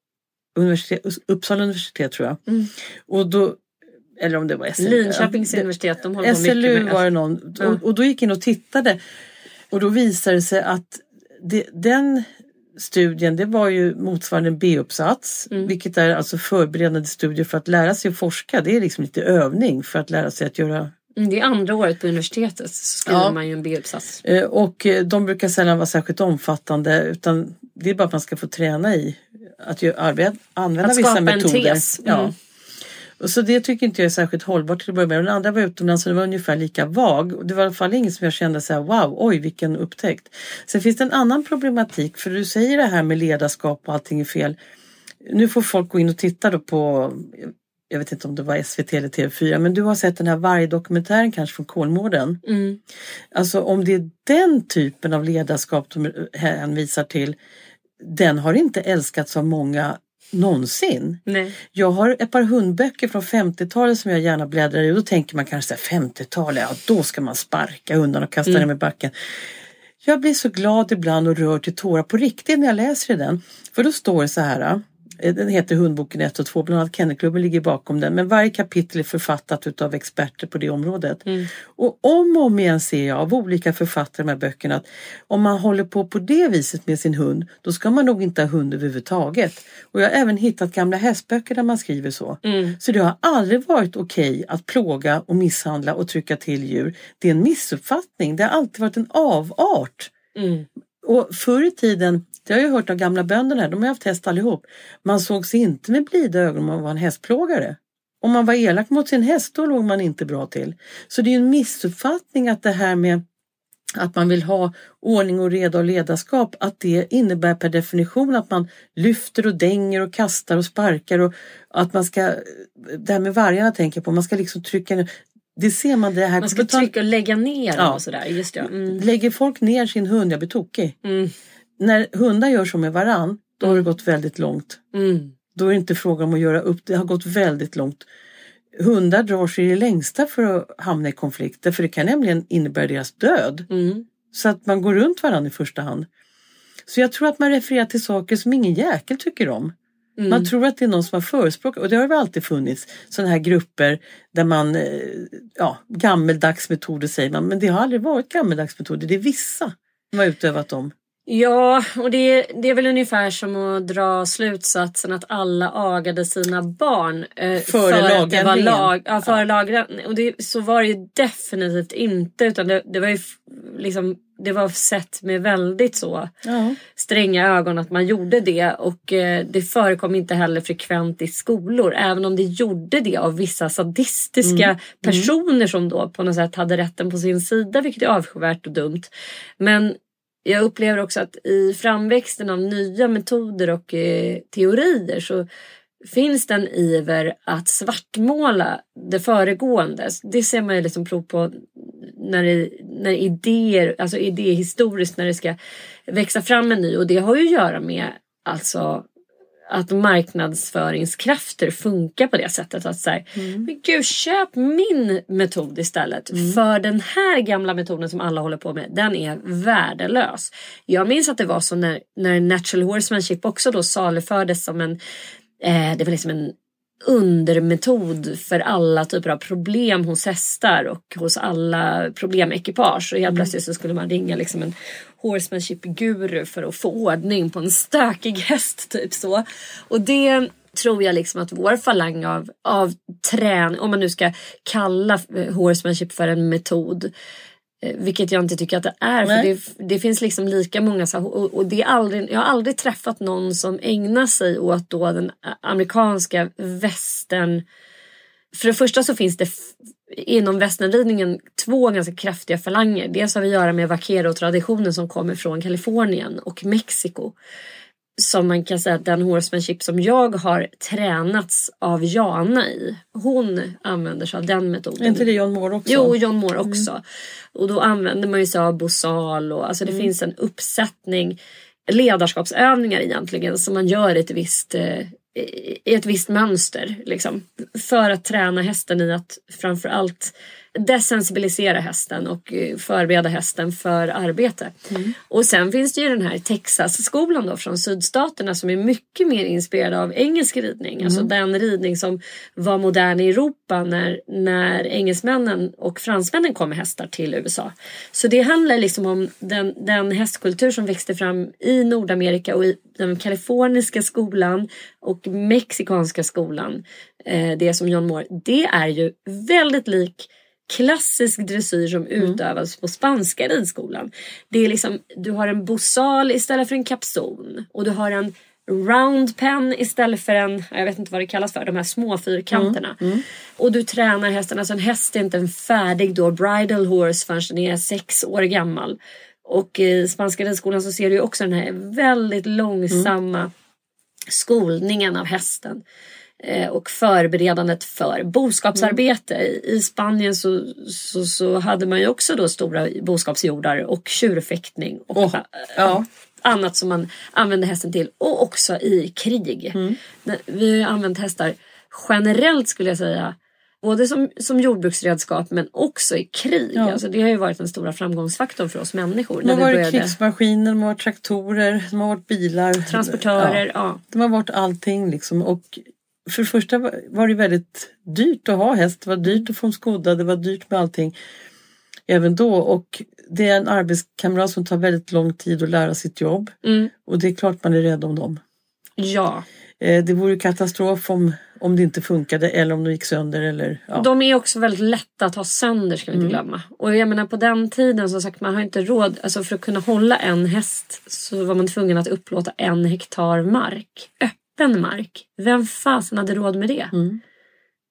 universitet, Uppsala universitet tror jag. Mm. Och då, eller om det var SLU. Linköpings universitet, de håller på mycket SLU med var det någon. Ja. Och, och då gick jag in och tittade. Och då visade det sig att det, den studien det var ju motsvarande en B-uppsats. Mm. Vilket är alltså förberedande studier för att lära sig att forska. Det är liksom lite övning för att lära sig att göra Mm, Det är andra året på universitetet så skriver Ja. man ju en B-uppsats. Eh, Och eh, de brukar sällan vara särskilt omfattande utan det är bara att man ska få träna i att ju arbeta, använda Att vissa metoder. Ja. Mm. Och så det tycker inte jag är särskilt hållbart till att börja med. Den andra var utomlands och det var ungefär lika vag. Och det var i alla fall inget som jag kände så här, wow, oj vilken upptäckt. Sen finns det en annan problematik för du säger det här med ledarskap och allting är fel. Nu får folk gå in och titta då på jag vet inte om det var SVT eller TV4, men du har sett den här vargdokumentären kanske från Kolmården. Mm. Alltså om det är den typen av ledarskap de hänvisar till, den har inte älskats av många någonsin. Nej. Jag har ett par hundböcker från 50-talet som jag gärna bläddrar i och då tänker man kanske 50-talet, ja då ska man sparka hundarna och kasta Mm. dem i backen. Jag blir så glad ibland och rör till tårar på riktigt när jag läser i den. För då står det så här. Eh, Den heter Hundboken 1 och 2, bland annat Kennelklubben ligger bakom den. Men varje kapitel är författat utav experter på det området. Och om och om igen ser jag av olika författare i de här böckerna att om man håller på på det viset med sin hund, då ska man nog inte ha hund överhuvudtaget. Och jag har även hittat gamla hästböcker där man skriver så. Så det har aldrig varit okej att plåga och misshandla och trycka till djur. Det är en missuppfattning. Det har alltid varit en avart. Mm. Och förr i tiden, det har jag hört av gamla bönderna här, de har haft häst allihop. Man såg sig inte med blida ögon om man var en hästplågare. Om man var elak mot sin häst, då låg man inte bra till. Så det är en missuppfattning att det här med att man vill ha ordning och reda och ledarskap, att det innebär per definition att man lyfter och dänger och kastar och sparkar och att man ska, det här med vargarna tänker på, man ska liksom trycka ner. Det ser man det här. Man ska trycka och lägga ner Ja. och sådär. Just det. Mm. Lägger folk ner sin hund, jag blir tokig. Mm. När hundar gör så med varann, då har det gått väldigt långt. Mm. Då är det inte fråga om att göra upp, det har gått väldigt långt. Hundar drar sig i det längsta för att hamna i konflikter för det kan nämligen innebära deras död. Mm. Så att man går runt varandra i första hand. Så jag tror att man refererar till saker som ingen jäkel tycker om. Mm. Man tror att det är någon som har förespråkat, och det har väl alltid funnits, sådana här grupper där man, eh, ja, gammeldags metoder säger man, men det har aldrig varit gammeldags metoder, det är vissa som har utövat dem. Ja, och det, det är väl ungefär som att dra slutsatsen att alla agade sina barn. Eh, Före för att det var lag, ja, före lagändringen. Och det, så var det ju definitivt inte. Utan det, det var ju liksom, det var sett med väldigt så Ja. stränga ögon att man gjorde det. Och eh, det förekom inte heller frekvent i skolor. Även om det gjorde det av vissa sadistiska personer som då på något sätt hade rätten på sin sida. Vilket är avskyvärt och dumt. Men jag upplever också att i framväxten av nya metoder och eh, teorier så finns det en iver att svartmåla det föregående. Det ser man ju liksom prov på när, det, när idéer, alltså idéhistoriskt när det ska växa fram en ny och det har ju att göra med alltså att marknadsföringskrafter funkar på det sättet. Att säga, men gud köp min metod istället. För den här gamla metoden som alla håller på med, den är värdelös. Jag minns att det var så när, när natural horsemanship också då salufördes som en, eh, det var liksom en undermetod för alla typer av problem hos hästar och hos alla problemekipage. Och helt plötsligt så skulle man ringa liksom en horsemanship-guru för att få ordning på en stökig häst. Typ så. Och det tror jag liksom att vår falang av, av träning, om man nu ska kalla eh, horsemanship för en metod, vilket jag inte tycker att det är. För det, det finns liksom lika många och, och det är aldrig, jag har aldrig träffat någon som ägnar sig åt då den amerikanska västern. För det första så finns det inom västernridningen två ganska kraftiga falanger. Dels har vi att göra med vaquero-traditionen som kommer från Kalifornien och Mexiko. Som man kan säga att den horsemanship som jag har tränats av Jana i. Hon använder sig av den metoden. Är inte det John Moore också? Jo, John Moore också. Och då använder man ju sig av bosal och alltså det finns en uppsättning ledarskapsövningar egentligen som man gör i ett visst, eh, i ett visst mönster. Liksom, för att träna hästen i att framförallt desensibilisera hästen och eh, förbereda hästen för arbete. Och sen finns det ju den här Texas-skolan då från sydstaterna som är mycket mer inspirerad av engelsk ridning. Alltså den ridning som var modern i Europa när, när engelsmännen och fransmännen kom med hästar till USA. Så det handlar liksom om den, den hästkultur som växte fram i Nordamerika och i den kaliforniska skolan och mexikanska skolan. Eh, det som John Moore, det är ju väldigt lik klassisk dressyr som utövas på spanska ridskolan. Det är liksom, du har en bosal istället för en kapson och du har en round pen istället för en, jag vet inte vad det kallas för, de här små fyrkanterna. Och du tränar hästen, alltså en häst är inte en färdig då bridal horse förrän den är sex år gammal. Och i spanska ridskolan så ser du ju också den här väldigt långsamma skolningen av hästen. Eh, och förberedandet för boskapsarbete. I, I Spanien så, så, så hade man ju också då stora boskapsjordar och tjurfäktning. Och Åh, ja. annat som man använde hästen till. Och också i krig. Men Vi har ju använt hästar generellt skulle jag säga. Både som, som jordbruksredskap men också i krig. Ja. Alltså, det har ju varit den stora framgångsfaktorn för oss människor. De har varit började. krigsmaskiner, de har varit traktorer, de har varit bilar. Transportörer, Ja, ja. de har varit allting liksom. Och för det första var- det väldigt dyrt att ha häst. Det var dyrt att få dem skodda, det var dyrt med allting. Även då. Och det är en arbetskamrat som tar väldigt lång tid att lära sitt jobb. Mm. Och det är klart man är rädd om dem. ja. Eh, Det vore katastrof om, om det inte funkade eller om de gick sönder. Eller, ja. De är också väldigt lätta att ha sönder ska vi inte glömma. Och jag menar på den tiden som sagt man har inte råd, alltså för att kunna hålla en häst så var man tvungen att upplåta en hektar mark. Öppen mark. Vem fasen hade råd med det? Mm.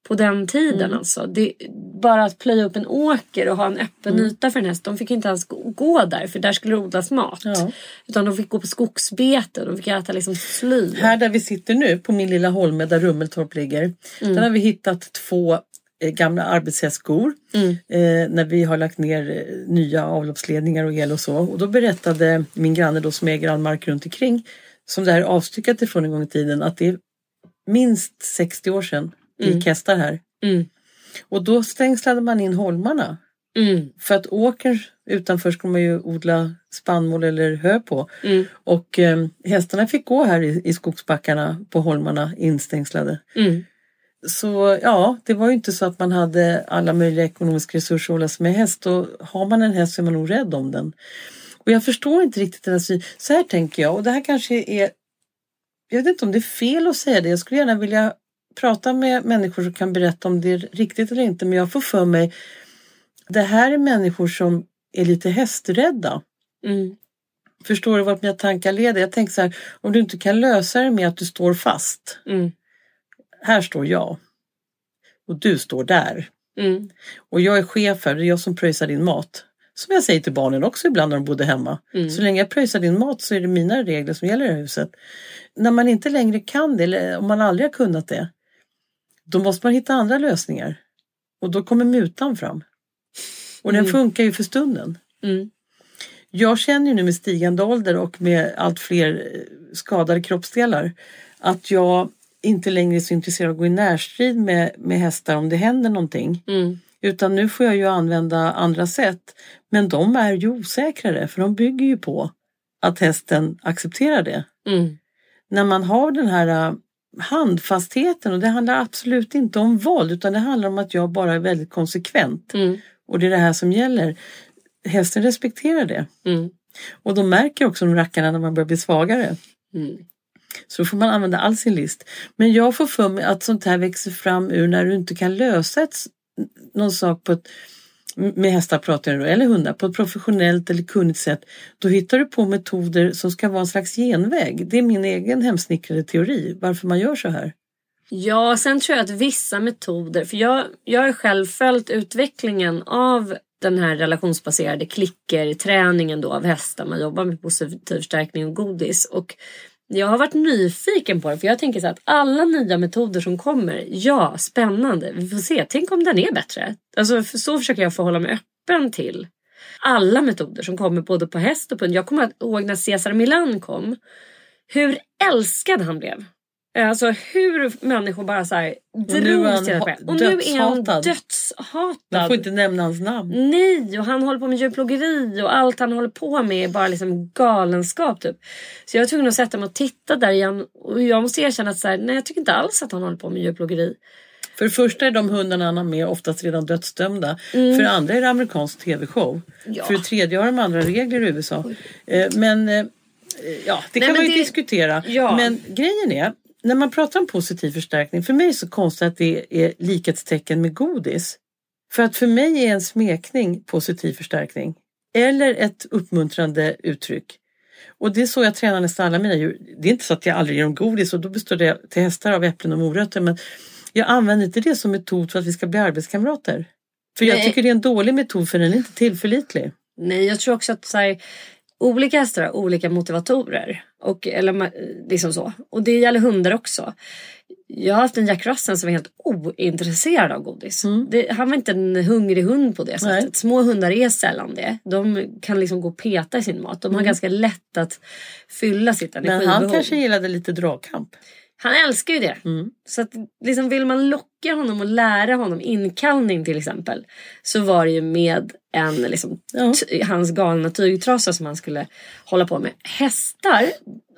På den tiden alltså. Det, bara att plöja upp en åker och ha en öppen Mm. yta för en häst. De fick inte ens gå- gå där för där skulle det odlas mat. Ja. Utan de fick gå på skogsbete och de fick äta liksom sly. Här där vi sitter nu på min lilla holme där Rummeltorp ligger. Mm. Där har vi hittat två eh, gamla arbetshästskor. Mm. Eh, när vi har lagt ner eh, nya avloppsledningar och el och så. Och då berättade min granne då som äger all mark runt omkring. Som det här är avstyckat ifrån en gång i tiden. Att det är minst 60 år sedan det gick hästar här. Mm. Och då stängslade man in holmarna. Mm. För att åkern utanför skulle man ju odla spannmål eller hö på. Mm. Och eh, hästarna fick gå här i, i skogsbackarna på holmarna instängslade. Mm. Så ja, det var ju inte så att man hade alla möjliga ekonomiska resurser att hålla sig med häst. Och har man en häst så är man nog rädd om den. Och jag förstår inte riktigt den här synen. Så här tänker jag, och det här kanske är... Jag vet inte om det är fel att säga det. Jag skulle gärna vilja prata med människor som kan berätta om det är riktigt eller inte. Men jag får för mig, det här är människor som är lite hästrädda. Mm. Förstår du vart mina tankar leder? Jag tänker så här, om du inte kan lösa det med att du står fast. Mm. Här står jag. Och du står där. Mm. Och jag är chef här, det är jag som pröjsar din mat. Som jag säger till barnen också ibland när de bodde hemma. Mm. Så länge jag pröjsar din mat så är det mina regler som gäller i huset. När man inte längre kan det, eller om man aldrig har kunnat det, då måste man hitta andra lösningar. Och då kommer mutan fram. Och den Mm. funkar ju för stunden. Mm. Jag känner ju nu med stigande ålder och med allt fler eh, skadade kroppsdelar att jag inte längre är så intresserad av att gå i närstrid med, med hästar om det händer någonting. Mm. Utan nu får jag ju använda andra sätt. Men de är ju osäkrare för de bygger ju på att hästen accepterar det. Mm. När man har den här äh, handfastheten och det handlar absolut inte om våld utan det handlar om att jag bara är väldigt konsekvent. Mm. Och det är det här som gäller. Hästen respekterar det. Mm. Och de märker också de rackarna när man börjar bli svagare. Mm. Så får man använda all sin list. Men jag får för mig att sånt här växer fram ur när du inte kan lösa ett, någon sak på ett, med hästar pratar jag då, eller hundar, på ett professionellt eller kunnigt sätt. Då hittar du på metoder som ska vara en slags genväg. Det är min egen hemsnickrade teori, varför man gör så här. Ja, sen tror jag att vissa metoder, för jag, jag har själv följt utvecklingen av den här relationsbaserade klicker, träningen då av hästar, man jobbar med positiv förstärkning och godis. Och jag har varit nyfiken på det, för jag tänker så att alla nya metoder som kommer, ja, spännande, vi får se, tänk om den är bättre. Alltså, för så försöker jag förhålla mig öppen till alla metoder som kommer både på häst och på hund. Jag kommer ihåg när Cesar Milan kom, hur älskad han blev. Alltså hur människor bara så här drogs till det. Och nu är han dödshatad. Man får inte nämna hans namn. Nej, och han håller på med djurplågeri och allt han håller på med är bara liksom galenskap typ. Så jag var tvungen att sätta mig och titta där igen och jag måste erkänna att så här, nej jag tycker inte alls att han håller på med djurplågeri. För det första är de hundarna han har med oftast redan dödsdömda. För det andra är det amerikansk tv-show. Mm. Ja. För det tredje har de andra regler i USA. Eh, Men eh, ja, det Nej, kan man ju det- diskutera. Ja. Men grejen är, när man pratar om positiv förstärkning, för mig är det så konstigt att det är likhetstecken med godis. För att för mig är en smekning positiv förstärkning. Eller ett uppmuntrande uttryck. Och det är så jag tränar nästan alla mina djur. Det är inte så att jag aldrig ger dem godis och då består det till hästar av äpplen och morötter. Men jag använder inte det som metod för att vi ska bli arbetskamrater. För jag Nej. tycker det är en dålig metod för den är inte tillförlitlig. Nej, jag tror också att så här, olika hästar har olika motivatorer. Och, eller, liksom så. och det gäller hundar också. Jag har haft en Jack Russell som var helt ointresserad av godis. Det, han var inte en hungrig hund på det sättet. Mm. Nej. Små hundar är sällan det. De kan liksom gå och peta i sin mat. De har ganska lätt att fylla sitt Mm. Men energibehov. han kanske gillade lite dragkamp. Han älskar ju det. Mm. Så att, liksom, vill man locka honom och lära honom inkallning till exempel. Så var det ju med en liksom, Ja. hans galna tygtrasa som han skulle hålla på med. Hästar,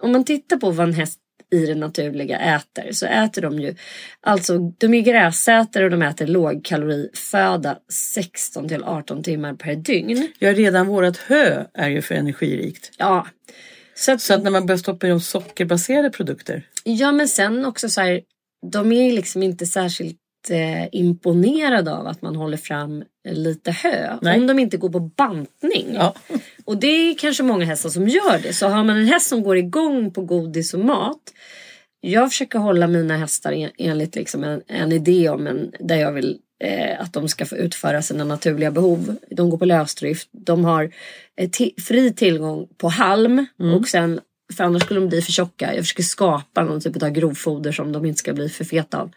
om man tittar på vad en häst i det naturliga äter så äter de ju alltså de är gräsätare och de äter lågkaloriföda 16 till 18 timmar per dygn. Ja, redan vårat hö är ju för energirikt. Ja. Så att, Så att när man börjar stoppa i de sockerbaserade produkter. Ja men sen också så här, de är liksom inte särskilt eh, imponerade av att man håller fram lite hö. Nej. Om de inte går på bantning. Ja. Och det är kanske många hästar som gör det. Så har man en häst som går igång på godis och mat. Jag försöker hålla mina hästar en, enligt liksom en, en idé om en, där jag vill eh, att de ska få utföra sina naturliga behov. De går på lösdrift. De har eh, fri tillgång på halm. Och sen, för annars skulle de bli för tjocka. Jag försöker skapa någon typ av grovfoder som de inte ska bli för feta av.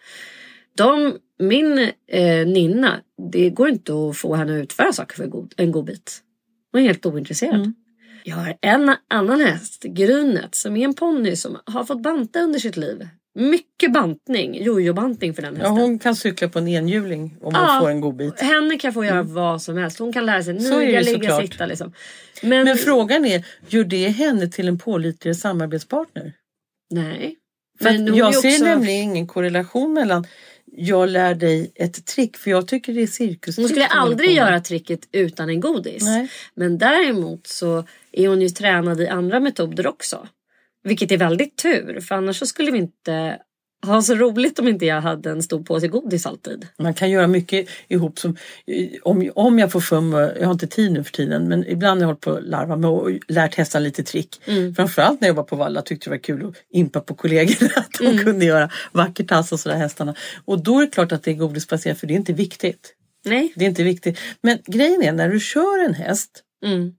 De, min eh, Ninna, det går inte att få henne att utföra saker för god, en god bit. Hon är helt ointresserad. Jag har en annan häst, Grynet, som är en ponny som har fått banta under sitt liv. Mycket bantning, jojo-bantning för den Ja, hästen. hon kan cykla på en enhjuling om hon Ja. får en god bit. Henne kan få göra vad som helst. Hon kan lära sig niga, ligga, såklart. sitta liksom. Men, Men frågan är, gör det henne till en pålitligare samarbetspartner? nej. Men hon jag ser också- nämligen ingen korrelation mellan jag lär dig ett trick, för jag tycker det är cirkus. Hon skulle aldrig göra tricket utan en godis. Nej. Men däremot så är hon ju tränad i andra metoder också. Vilket är väldigt tur för annars så skulle vi inte ha så roligt om inte jag hade en stor påse godis alltid. Man kan göra mycket ihop som, om, om jag får för mig, jag har inte tid nu för tiden, men ibland har jag hållit på att larva mig och lärt hästarna lite trick. Framförallt när jag var på Valla tyckte det var kul att impa på kollegorna att de kunde göra vacker tass och sådär hästarna. Och då är det klart att det är godisbaserat för det är inte viktigt. Nej. Det är inte viktigt. Men grejen är när du kör en häst, Mm.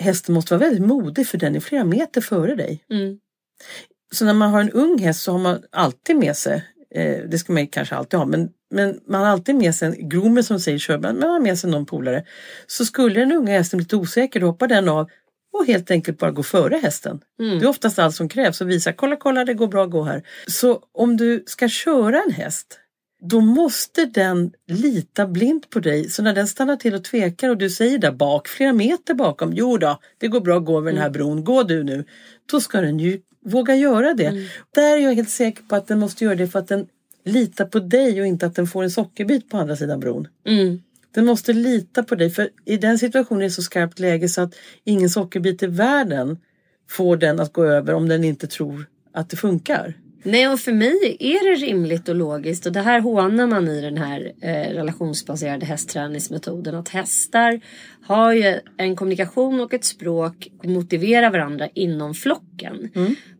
Hästen måste vara väldigt modig för den är flera meter före dig. Mm. Så när man har en ung häst så har man alltid med sig, eh, det ska man kanske alltid ha, men, men man har alltid med sig en groomer som säger kör, men man har med sig någon polare. Så skulle den unga hästen bli lite osäker då hoppar den av och helt enkelt bara gå före hästen. Mm. Det är oftast allt som krävs och visa kolla kolla det går bra att gå här. Så om du ska köra en häst då måste den lita blint på dig. Så när den stannar till och tvekar och du säger där bak, flera meter bakom, jo då, det går bra att gå över den här bron, gå du nu. Då ska den ju våga göra det. Där är jag helt säker på att den måste göra det för att den litar på dig och inte att den får en sockerbit på andra sidan bron. Mm. Den måste lita på dig för i den situationen är det så skarpt läge så att ingen sockerbit i världen får den att gå över om den inte tror att det funkar. Nej, och för mig är det rimligt och logiskt och det här hånar man i den här eh, relationsbaserade hästträningsmetoden att hästar har ju en kommunikation och ett språk och motiverar varandra inom flocken.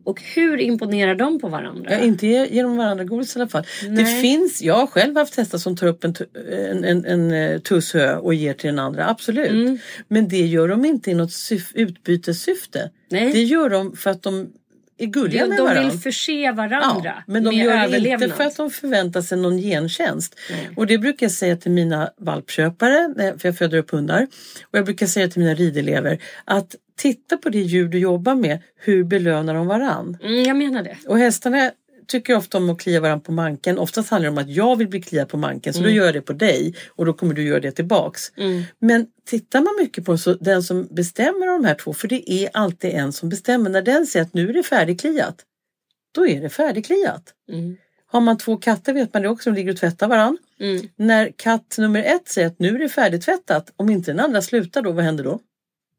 Och hur imponerar de på varandra? Ja, inte ge- genom varandra godis i alla fall. Det Nej. finns, jag har själv haft hästar som tar upp en, en, en, en eh, tuss hö och ger till den andra, absolut. Mm. Men det gör de inte i något syf, utbytessyfte. Nej. Det gör de för att de är gulliga de med de varandra. vill förse varandra Ja, men de med gör det inte för att de förväntar sig någon gentjänst. Nej. Och det brukar jag säga till mina valpköpare, när- för jag föder upp hundar. Och jag brukar säga till mina ridelever att titta på det djur du jobbar med, hur belönar de varann? Mm, jag menar det. Och hästarna tycker ofta om att klia varandra på manken. Oftast handlar det om att jag vill bli kliad på manken så då gör jag det på dig och då kommer du göra det tillbaks. Mm. Men tittar man mycket på så den som bestämmer av de här två, för det är alltid en som bestämmer. När den säger att nu är det färdigkliat, då är det färdigkliat. Mm. Har man två katter vet man det också, de ligger och tvättar varann. Mm. När katt nummer ett säger att nu är det färdigtvättat, om inte den andra slutar då, vad händer då?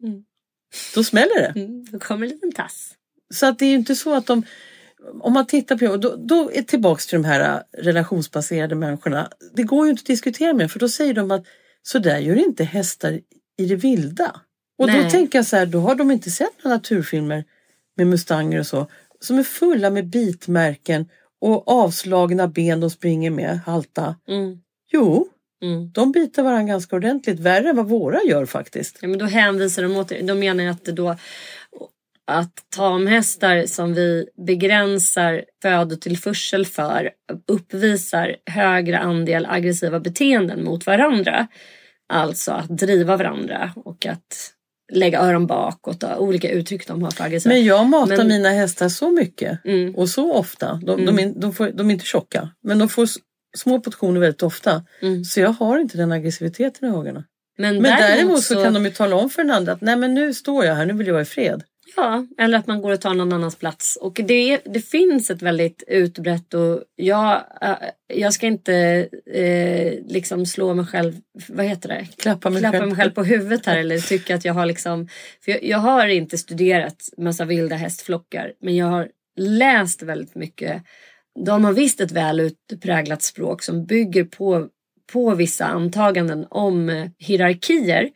Mm. Då smäller det. Mm. Då kommer en liten tass. Så att det är ju inte så att de om man tittar på då, då är tillbaks till de här äh, relationsbaserade människorna. Det går ju inte att diskutera med för då säger de att så där gör inte hästar i det vilda. Och då Nej. tänker jag så här, då har de inte sett några naturfilmer med mustanger och så. Som är fulla med bitmärken och avslagna ben de springer med, halta. Mm. Jo, Mm. de biter varandra ganska ordentligt. Värre än vad våra gör faktiskt. Ja, men då hänvisar de åter, de menar att då att tamhästar som vi begränsar födotillförsel för uppvisar högre andel aggressiva beteenden mot varandra. Alltså att driva varandra och att lägga öron bakåt och olika uttryck de har för aggressiva. Men jag matar Men- mina hästar så mycket Mm. och så ofta. De, de, är, de, får, de är inte tjocka, men de får små portioner väldigt ofta. Mm. Så jag har inte den aggressiviteten i ögonen. Men, Men däremot så kan de ju tala om för den andra att nej men nu står jag här, nu vill jag vara i fred. Ja, eller att man går och tar någon annans plats. Och det, det finns ett väldigt utbrett och jag, äh, jag ska inte eh, liksom slå mig själv, vad heter det? Klappa mig Klappa själv. mig själv på huvudet här eller tycka att jag har liksom, för jag, jag har inte studerat massa vilda hästflockar men jag har läst väldigt mycket. De har visst ett väl utpräglat språk som bygger på på vissa antaganden om eh, hierarkier.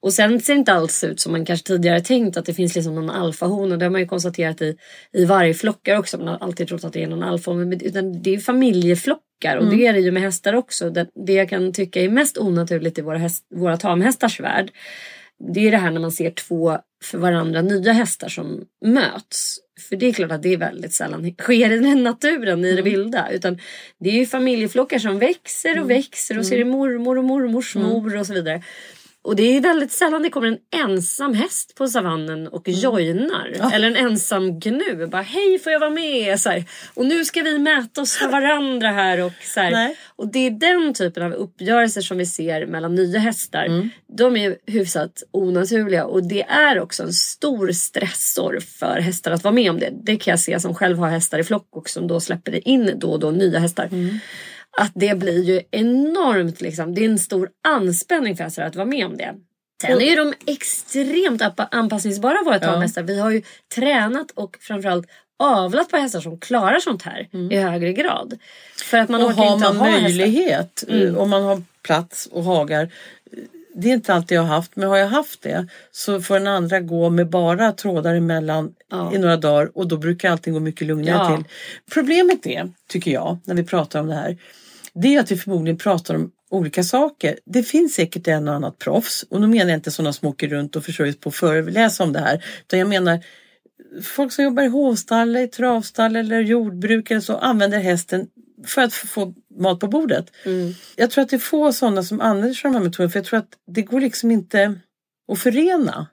Och sen ser det inte alls ut som man kanske tidigare tänkt att det finns liksom någon alfahona. Det har man ju konstaterat i, i vargflockar också. Man har alltid trott att det är någon alfahona. Men utan det är familjeflockar och det är det ju med hästar också. Det, det jag kan tycka är mest onaturligt i våra, häst, våra tamhästars värld. Det är det här när man ser två för varandra nya hästar som möts. För det är klart att det är väldigt sällan sker i den naturen, i det vilda. Utan det är ju familjeflockar som växer och växer och så är det mormor och mormors mor och så vidare. Och det är väldigt sällan det kommer en ensam häst på savannen och joinar. Eller en ensam gnu. Bara hej får jag vara med? Så här. Och nu ska vi mäta oss för varandra här. Och, så här. Och det är den typen av uppgörelser som vi ser mellan nya hästar. De är hyfsat onaturliga och det är också en stor stressor för hästar att vara med om det. Det kan jag se som själv har hästar i flock och som då släpper in då och då nya hästar. Att det blir ju enormt liksom. Det är en stor anspänning för hästar att vara med om det. Sen är ju de extremt anpassningsbara våra tamhästar. Vi har ju tränat och framförallt avlat på hästar som klarar sånt här i högre grad. För att man och har inte man möjlighet, Mm. eh, om man har plats och hagar. eh, Det är inte alltid jag har haft, men har jag haft det så får den andra gå med bara trådar emellan Ja. i några dagar och då brukar allting gå mycket lugnare Ja. till. Problemet är, tycker jag, när vi pratar om det här, det är att vi förmodligen pratar om olika saker. Det finns säkert en och annat proffs och nu menar jag inte sådana som åker runt och försörjs på att föreläsa om det här. Utan jag menar folk som jobbar i hovstall, i travstall eller jordbruk eller så använder hästen för att få mat på bordet. Mm. Jag tror att det är få sådana som använder sig av de här metoderna för jag tror att det går liksom inte att förena.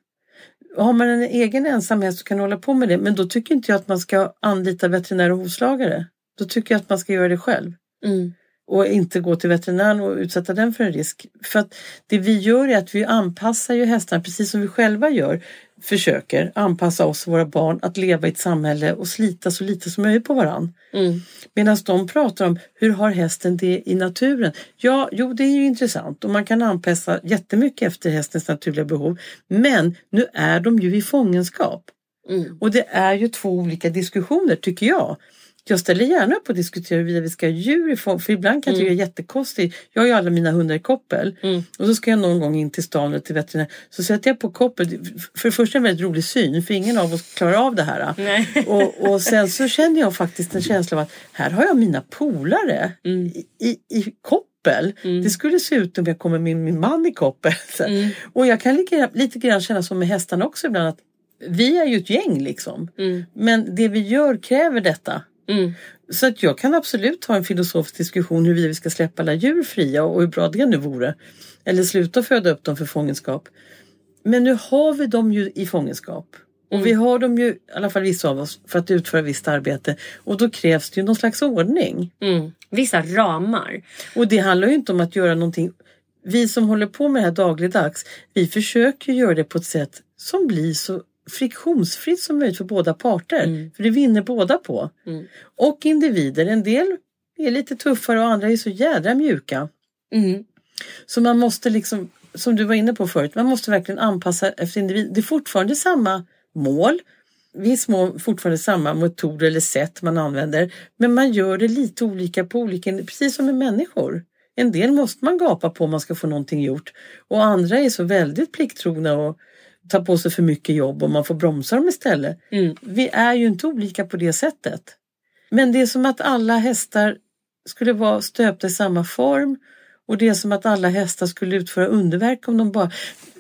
Har man en egen ensam häst så kan man hålla på med det men då tycker inte jag att man ska anlita veterinär och hovslagare. Då tycker jag att man ska göra det själv Mm. Och inte gå till veterinären och utsätta den för en risk. För att det vi gör är att vi anpassar ju hästarna precis som vi själva gör. Försöker anpassa oss och våra barn att leva i ett samhälle och slita så lite som möjligt på varann. Mm. Medan de pratar om hur har hästen det i naturen? Ja, jo det är ju intressant och man kan anpassa jättemycket efter hästens naturliga behov. Men nu är de ju i fångenskap. Mm. Och det är ju två olika diskussioner tycker jag. Jag ställer gärna upp och diskuterar huruvida vi ska ha djur i fång, för ibland kan jag tycka det är jättekonstigt. Jag har ju alla mina hundar i koppel Mm. och så ska jag någon gång in till stan eller till veterinär. Så sätter jag på koppel, för det första är det en väldigt rolig syn för ingen av oss klarar av det här. Och, och sen så känner jag faktiskt en känsla av att här har jag mina polare Mm. i, i, i koppel. Det skulle se ut om jag kommer med min man i koppel. Mm. Och jag kan lika, lite grann känna som med hästarna också ibland att vi är ju ett gäng liksom. Mm. Men det vi gör kräver detta. Mm. Så att jag kan absolut ha en filosofisk diskussion huruvida vi ska släppa alla djur fria och hur bra det nu vore. Eller sluta föda upp dem för fångenskap. Men nu har vi dem ju i fångenskap. Och vi har dem ju, i alla fall vissa av oss, för att utföra visst arbete. Och då krävs det ju någon slags ordning. Mm. Vissa ramar. Och det handlar ju inte om att göra någonting. Vi som håller på med det här dagligdags, vi försöker göra det på ett sätt som blir så friktionsfritt som möjligt för båda parter. För det vinner båda på. Mm. Och individer, en del är lite tuffare och andra är så jädra mjuka. Mm. Så man måste liksom, som du var inne på förut, man måste verkligen anpassa efter individ. Det är fortfarande samma mål. Viss mån fortfarande samma metoder eller sätt man använder. Men man gör det lite olika på olika, precis som med människor. En del måste man gapa på om man ska få någonting gjort. Och andra är så väldigt plikttrogna och tar på sig för mycket jobb och man får bromsa dem istället. Mm. Vi är ju inte olika på det sättet. Men det är som att alla hästar skulle vara stöpta i samma form och det är som att alla hästar skulle utföra underverk om de bara,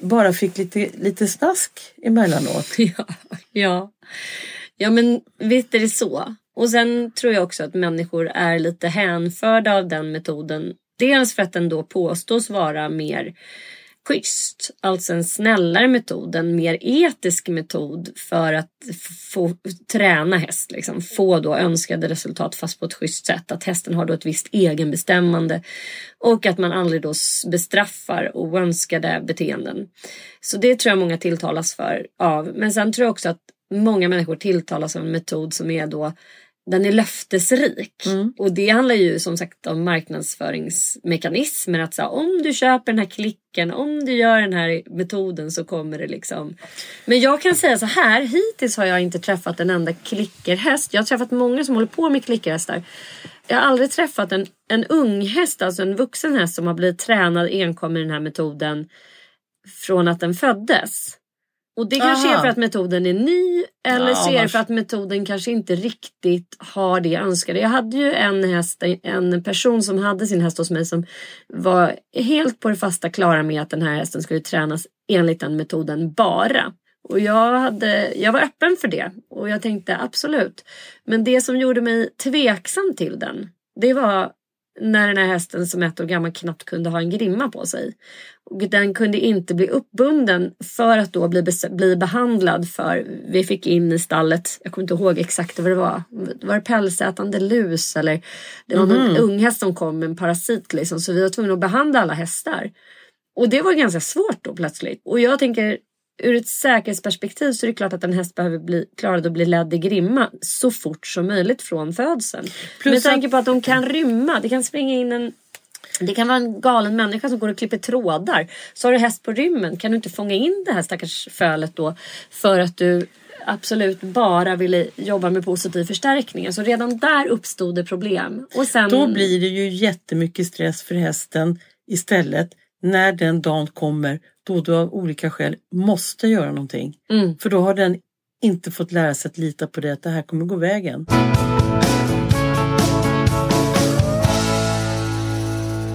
bara fick lite, lite snask emellanåt. Ja, ja. ja, men visst är det så. Och sen tror jag också att människor är lite hänförda av den metoden. Dels för att den då påstås vara mer schysst, alltså en snällare metod, en mer etisk metod för att få träna häst, liksom. få då önskade resultat fast på ett schysst sätt. Att hästen har då ett visst egenbestämmande och att man aldrig då bestraffar oönskade beteenden. Så det tror jag många tilltalas för av. Men sen tror jag också att många människor tilltalas av en metod som är då den är löftesrik. Och det handlar ju som sagt om marknadsföringsmekanismer. Att så här, om du köper den här klicken, om du gör den här metoden så kommer det liksom. Men jag kan säga så här, hittills har jag inte träffat en enda klickerhäst. Jag har träffat många som håller på med klickerhästar. Jag har aldrig träffat en, en ung häst, alltså en vuxen häst som har blivit tränad enkom med den här metoden från att den föddes. Och det kanske Aha. är för att metoden är ny eller Ja, så är det för att metoden kanske inte riktigt har det jag önskade. Jag hade ju en häst, en person som hade sin häst hos mig som var helt på det fasta klara med att den här hästen skulle tränas enligt den metoden bara. Och jag, hade, jag var öppen för det och jag tänkte absolut. Men det som gjorde mig tveksam till den, det var när den här hästen som ett år gammal knappt kunde ha en grimma på sig. Och den kunde inte bli uppbunden för att då bli, bli behandlad för, vi fick in i stallet, jag kommer inte ihåg exakt vad det var, var det pälsätande lus eller det var någon unghäst som kom med en parasit liksom så vi var tvungna att behandla alla hästar. Och det var ganska svårt då plötsligt. Och jag tänker ur ett säkerhetsperspektiv så är det klart att en häst behöver bli klarad att bli ledd i grimma så fort som möjligt från födseln. Plus Med tanke på att de kan rymma. Det kan springa in en det kan vara en galen människa som går och klipper trådar. Så har du häst på rymmen. Kan du inte fånga in det här stackars fölet då för att du absolut bara ville jobba med positiv förstärkning. Så redan där uppstod det problem. Och sen... Då blir det ju jättemycket stress för hästen istället när den dagen kommer då du av olika skäl måste göra någonting. Mm. För då har den inte fått lära sig att lita på det, att det här kommer gå vägen.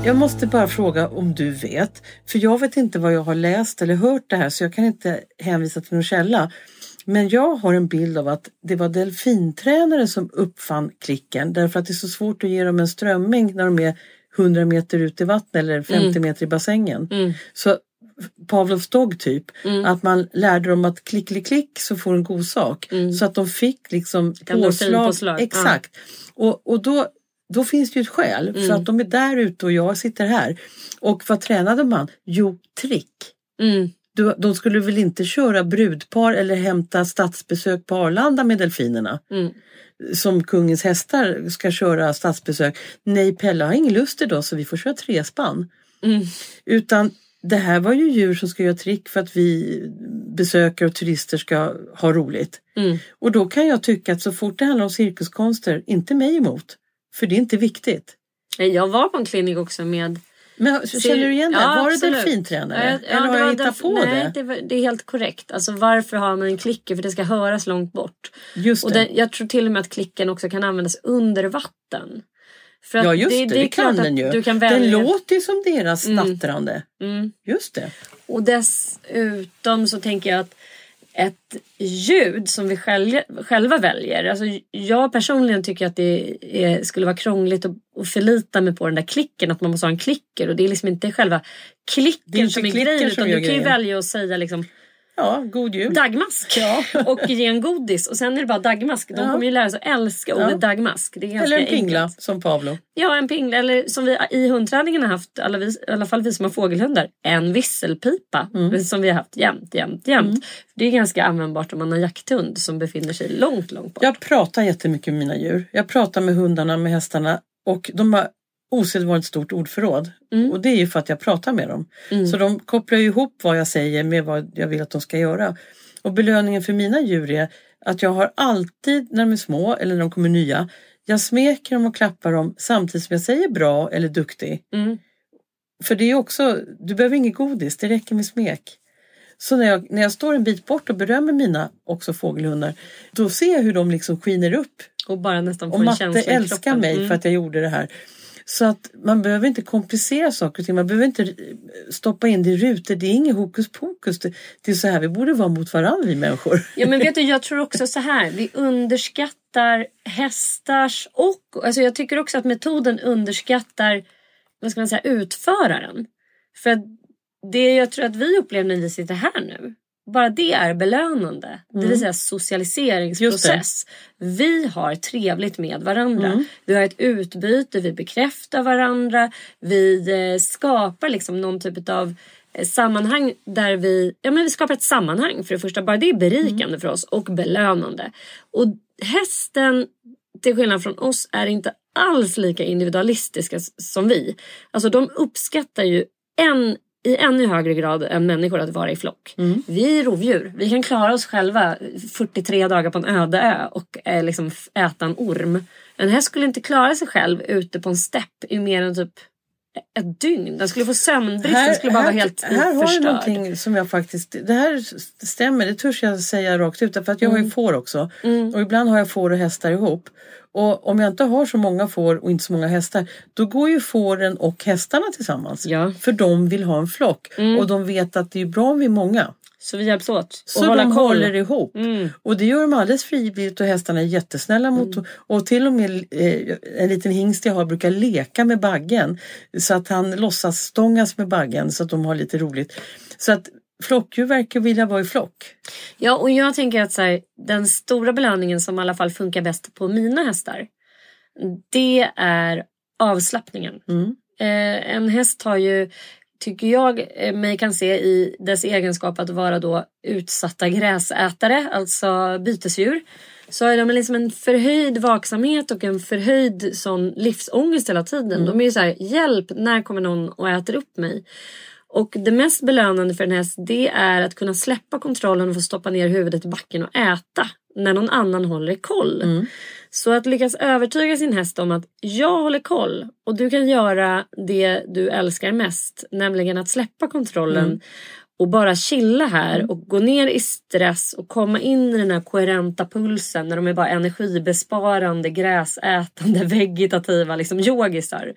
Jag måste bara fråga om du vet, för jag vet inte vad jag har läst eller hört det här så jag kan inte hänvisa till någon källa. Men jag har en bild av att det var delfintränare som uppfann klicken därför att det är så svårt att ge dem en strömming när de är 100 meter ut i vattnet eller 50 meter i bassängen. Mm. Så Pavlovs dog typ, att man lärde dem att klick, klick, klick så får en god sak. Så att de fick liksom endorfinpåslag, ja. Exakt. Och, och då, då finns det ju ett skäl Mm. för att de är där ute och jag sitter här. Och vad tränade man? Jo, trick. Mm. Du, de skulle väl inte köra brudpar eller hämta statsbesök på Arlanda med delfinerna? Som kungens hästar ska köra statsbesök. Nej, Pelle har ingen lust idag så vi får köra trespann. Mm. Utan det här var ju djur som ska göra trick för att vi besökare och turister ska ha roligt. Mm. Och då kan jag tycka att så fort det handlar om cirkuskonster, inte mig emot. För det är inte viktigt. Jag var på en klinik också med Men känner du igen det? Ja, var det delfintränare? Ja, Eller har det jag hittat på nej, det? det? var- det är helt korrekt. Alltså varför har man en klicker? För det ska höras långt bort. Just Och det. den, jag tror till och med att klicken också kan användas under vatten. För att ja just det, det, är kan den ju. Du kan Den välja. låter ju som deras snattrande. Mm. Just det. Och dessutom så tänker jag att ett ljud som vi själva, själva väljer. Alltså jag personligen tycker att det är, skulle vara krångligt att, att förlita mig på den där klicken. Att man måste ha en klicker. Och det är liksom inte själva klicken är inte som är grejen. Utan du kan ju välja att säga liksom Ja, god jul. dagmask. Och ge en godis. Och sen är det bara dagmask. De Ja. kommer ju lära sig att älska ordet Ja. dagmask. Det är ganska Eller en pingla enkelt. som Pavlo. Ja, en pingla. Eller som vi i hundträningen har haft, alla vi, i alla fall vi som har fågelhundar, en visselpipa. Mm. Som vi har haft jämt, jämt, jämt. Det är ganska användbart om man har jakthund som befinner sig långt, långt bort. Jag pratar jättemycket med mina djur. Jag pratar med hundarna, med hästarna och de har osedvanligt stort ordförråd. Mm. Och det är ju för att jag pratar med dem. Så de kopplar ihop vad jag säger med vad jag vill att de ska göra. Och belöningen för mina djur är att jag har alltid när de är små eller när de kommer nya, jag smeker dem och klappar dem samtidigt som jag säger bra eller duktig. Mm. För det är också, du behöver inget godis, det räcker med smek. Så när jag, när jag står en bit bort och berömmer mina också fågelhundar, då ser jag hur de liksom skiner upp. Och bara nästan får Och en Matte känsla i älskar kroppen. mig Mm. för att jag gjorde det här. Så att man behöver inte komplicera saker och ting. Man behöver inte stoppa in det i rutor. Det är inget hokus pokus. Det, det är så här vi borde vara mot varandra vi människor. Ja men vet du, jag tror också så här. Vi underskattar hästars och... Alltså jag tycker också att metoden underskattar vad ska man säga, utföraren. För det jag tror att vi upplever när vi sitter här nu. Bara det är belönande. Det vill säga socialiseringsprocess. Vi har trevligt med varandra. Vi har ett utbyte, vi bekräftar varandra. Vi eh, skapar liksom någon typ av eh, sammanhang där vi, ja men vi skapar ett sammanhang för det första. Bara det är berikande för oss och belönande. Och hästen, till skillnad från oss, är inte alls lika individualistiska som vi. Alltså de uppskattar ju en i ännu högre grad än människor att vara i flock. Vi är rovdjur. Vi kan klara oss själva 43 dagar på en öde ö och eh, liksom äta en orm. En häst skulle inte klara sig själv ute på en stepp i mer än typ ett dygn. Den skulle få sömnbrist. Den skulle bara vara helt här har du förstörd. någonting som jag faktiskt, det här stämmer, det törs jag säga rakt ut. För att jag har Mm. ju får också. Och ibland har jag får och hästar ihop. Och om jag inte har så många får och inte så många hästar, då går ju fåren och hästarna tillsammans. Ja. Mm. För de vill ha en flock. Och de vet att det är bra om vi är många. Så vi hjälps åt. Och Så hålla de koll. håller ihop. Mm. Och det gör de alldeles frivilligt och hästarna är jättesnälla mot Och till och med eh, en liten hingst jag har brukar leka med baggen. Så att han låtsas stångas med baggen så att de har lite roligt. Så att flockdjur verkar vilja vara i flock. Ja, och jag tänker att så här, den stora belöningen som i alla fall funkar bäst på mina hästar. Det är avslappningen. Mm. Eh, en häst har ju, tycker jag eh, mig kan se i dess egenskap att vara då utsatta gräsätare, alltså bytesdjur. Så har de liksom en förhöjd vaksamhet och en förhöjd sån livsångest hela tiden. De är ju så här, hjälp, när kommer någon och äter upp mig? Och det mest belönande för en häst det är att kunna släppa kontrollen och få stoppa ner huvudet i backen och äta när någon annan håller koll. Så att lyckas övertyga sin häst om att jag håller koll och du kan göra det du älskar mest, nämligen att släppa kontrollen och bara chilla här och gå ner i stress och komma in i den här koherenta pulsen när de är bara energibesparande, gräsätande, vegetativa liksom yogisar.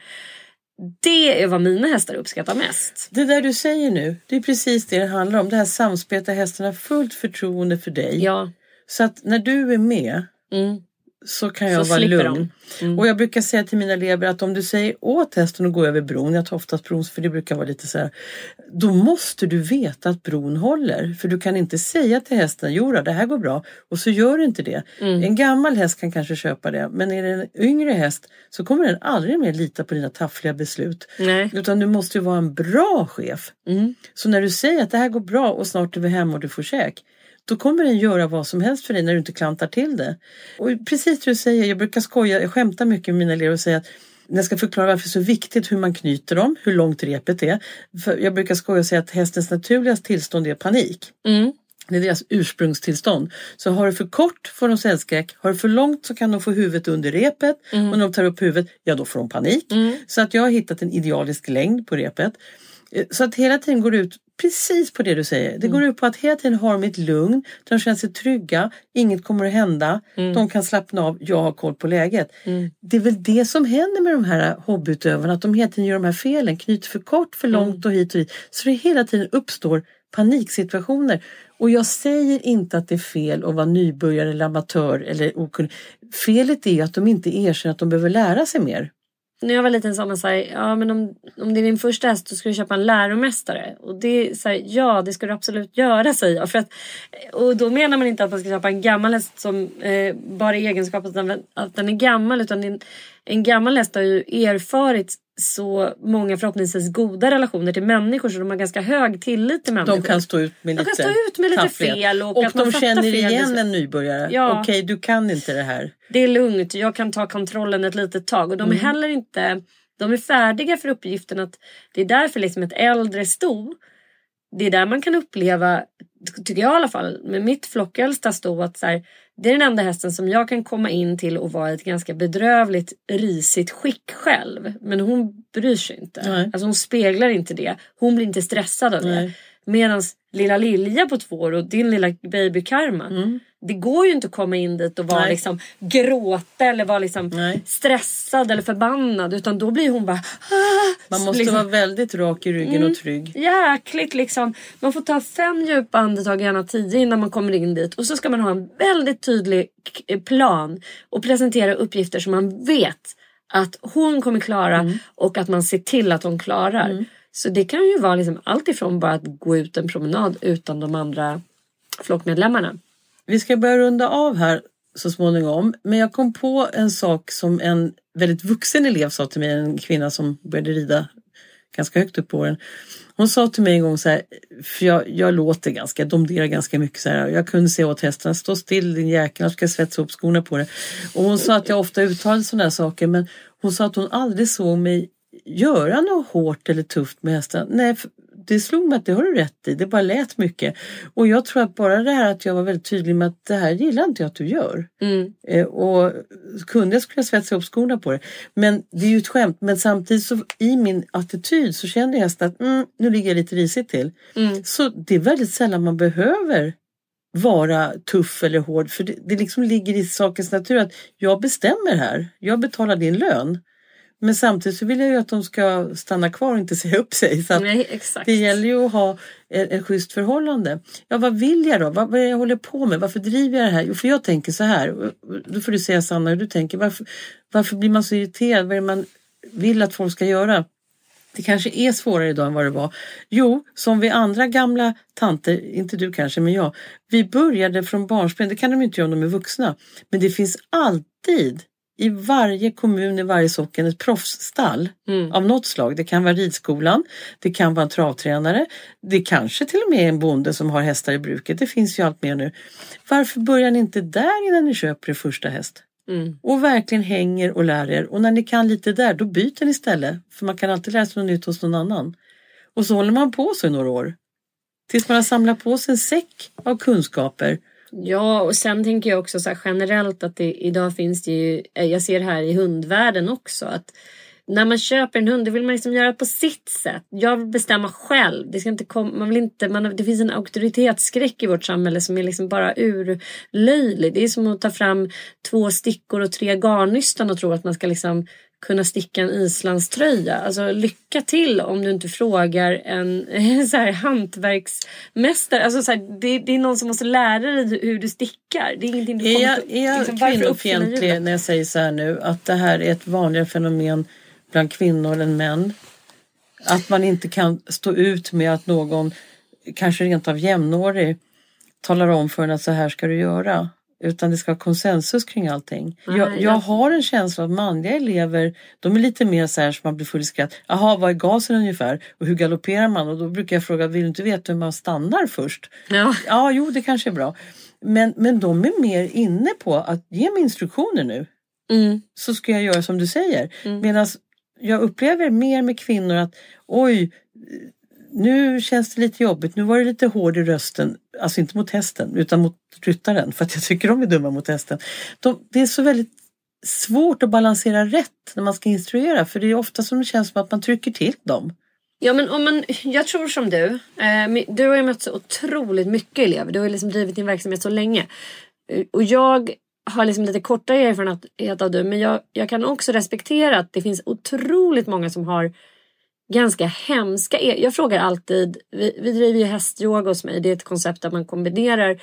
Det är vad mina hästar uppskattar mest. Det där du säger nu, det är precis det det handlar om. Det här samspelet där hästarna har fullt förtroende för dig. Ja. Så att när du är med Mm. så kan jag Så vara lugn. Mm. Och jag brukar säga till mina elever att om du säger åt hästen att gå över bron, jag tar oftast bron för det brukar vara lite så här. Då måste du veta att bron håller. För du kan inte säga till hästen, jo då, det här går bra. Och så gör du inte det. Mm. En gammal häst kan kanske köpa det. Men är det en yngre häst så kommer den aldrig mer lita på dina taffliga beslut. Nej. Utan du måste ju vara en bra chef. Mm. Så när du säger att det här går bra och snart är vi hemma och du får käk. Då kommer den göra vad som helst för dig när du inte klantar till det. Och precis det du säger, jag brukar skoja, jag skämtar mycket med mina elever och säga att när jag ska förklara varför det är så viktigt hur man knyter dem, hur långt repet är. För jag brukar skoja och säga att hästens naturliga tillstånd är panik. Mm. Det är deras ursprungstillstånd. Så har du för kort får de cellskräck. Har du för långt så kan de få huvudet under repet. Och när de tar upp huvudet, ja då får de panik. Så att jag har hittat en idealisk längd på repet. Så att hela tiden går det ut precis på det du säger. Det går ut på att hela tiden ha dem i ett lugn. De känner sig trygga. Inget kommer att hända. De kan slappna av. Jag har koll på läget. Det är väl det som händer med de här hobbyutövarna. Att de hela tiden gör de här felen. Knyter för kort, för långt och hit och dit. Så det hela tiden uppstår paniksituationer. Och jag säger inte att det är fel att vara nybörjare eller amatör eller okunnig. Felet är att de inte erkänner att de behöver lära sig mer. När jag var liten sa man så här, ja men om, om det är din första häst då ska du köpa en läromästare. Och det är så här, ja det ska du absolut göra säger jag. För att, och då menar man inte att man ska köpa en gammal häst som eh, bara är egenskap att den, att den är gammal. Utan en, en gammal häst har ju erfarit så många förhoppningsvis goda relationer till människor så de har ganska hög tillit till människor. De kan stå ut med De lite kan stå ut med lite tafflighet. fel och och de känner fel igen beslut. en nybörjare. Ja. Okej, du kan inte det här. det är lugnt, jag kan ta kontrollen ett litet tag. Och de Mm. är heller inte, de är färdiga för uppgiften att det är därför liksom ett äldre sto, det är där man kan uppleva, tycker jag i alla fall, med mitt flockäldsta sto att så här, det är den enda hästen som jag kan komma in till och vara i ett ganska bedrövligt risigt skick själv. Men hon bryr sig inte. Nej. Alltså hon speglar inte det. Hon blir inte stressad av det. Nej. Medan lilla Lilja på två år och din lilla baby Karma. Det går ju inte att komma in dit och vara Nej. liksom gråta eller vara liksom Nej. stressad eller förbannad. Utan då blir hon bara... "Ah", Man måste liksom, vara väldigt rak i ryggen och trygg. Jäkligt liksom. Man får ta fem djupa andetag, gärna tio innan man kommer in dit. Och så ska man ha en väldigt tydlig plan och presentera uppgifter som man vet att hon kommer klara och att man ser till att hon klarar. Så det kan ju vara liksom allt ifrån bara att gå ut en promenad utan de andra flockmedlemmarna. Vi ska börja runda av här så småningom. Men jag kom på en sak som en väldigt vuxen elev sa till mig, en kvinna som började rida ganska högt upp på åren. Hon sa till mig en gång så här, för jag, jag låter ganska, jag domderar ganska mycket så här. Jag kunde säga åt hästarna, stå still din jäkel, ska jag svetsa upp skorna på det. Och hon sa att jag ofta uttalade sådana här saker men hon sa att hon aldrig såg mig göra något hårt eller tufft med hästarna. Nej, för det slog mig att det har du rätt i, det bara lät mycket. Och jag tror att bara det här att jag var väldigt tydlig med att det här gillar inte jag att du gör. Mm. Eh, och kunde jag skulle jag svetsa upp skorna på det. Men det är ju ett skämt. Men samtidigt så i min attityd så kände hästen att mm, nu ligger jag lite risigt till. Mm. Så det är väldigt sällan man behöver vara tuff eller hård. För det, det liksom ligger i sakens natur att jag bestämmer här. Jag betalar din lön. Men samtidigt så vill jag ju att de ska stanna kvar och inte säga upp sig. Så Nej, det gäller ju att ha ett schysst förhållande. Ja, vad vill jag då? Vad, vad är det jag håller på med? Varför driver jag det här? Jo, för jag tänker så här. Då får du säga Sanna hur du tänker. Varför, varför blir man så irriterad? Vad är det man vill att folk ska göra? Det kanske är svårare idag än vad det var. Jo, som vi andra gamla tanter, inte du kanske, men jag. Vi började från barnsben, det kan de inte göra om de är vuxna. Men det finns alltid i varje kommun, i varje socken ett proffsstall Mm. av något slag. Det kan vara ridskolan, det kan vara en travtränare, det kanske till och med är en bonde som har hästar i bruket. Det finns ju allt mer nu. Varför börjar ni inte där innan ni köper er första häst? Mm. Och verkligen hänger och lär er. Och när ni kan lite där, då byter ni istället. För man kan alltid lära sig något nytt hos någon annan. Och så håller man på så i några år. Tills man har samlat på sig en säck av kunskaper. Ja, och sen tänker jag också så här generellt att det, idag finns det ju, eh, jag ser det här i hundvärlden också, att när man köper en hund då vill man liksom göra det på sitt sätt. Jag vill bestämma själv. Det, ska inte kom, man vill inte, man, det finns en auktoritetsskräck i vårt samhälle som är liksom bara urlöjlig. Det är som att ta fram två stickor och tre garnnystan och tro att man ska liksom kunna sticka en islandströja. Alltså lycka till om du inte frågar en så här, hantverksmästare. Alltså, så här, det, det är någon som måste lära dig hur du stickar. Det är ingenting du Är kommer jag, att- är jag liksom, kvinnofientlig när jag säger så här nu att det här är ett vanligare fenomen bland kvinnor än män? Att man inte kan stå ut med att någon, kanske rent av jämnårig, talar om för en att så här ska du göra. Utan det ska vara konsensus kring allting. Nej, jag, jag har en känsla av att manliga elever, de är lite mer så här som man blir full i skratt. Jaha, vad är gasen ungefär? Och hur galopperar man? Och då brukar jag fråga, vill du inte veta hur man stannar först? Ja. Ja, jo, det kanske är bra. Men, men de är mer inne på att ge mig instruktioner nu Mm. så ska jag göra som du säger. Medan jag upplever mer med kvinnor att oj, nu känns det lite jobbigt, nu var det lite hård i rösten. Alltså inte mot hästen utan mot ryttaren för att jag tycker de är dumma mot hästen. De, det är så väldigt svårt att balansera rätt när man ska instruera för det är ofta som det känns som att man trycker till dem. Ja men om man, jag tror som du. Eh, du har ju mött så otroligt mycket elever. Du har ju liksom drivit din verksamhet så länge. Eh, och jag har liksom lite kortare erfarenhet av du. Men jag, jag kan också respektera att det finns otroligt många som har ganska hemska... er- Jag frågar alltid, vi, vi driver ju hästyoga hos mig. Det är ett koncept där man kombinerar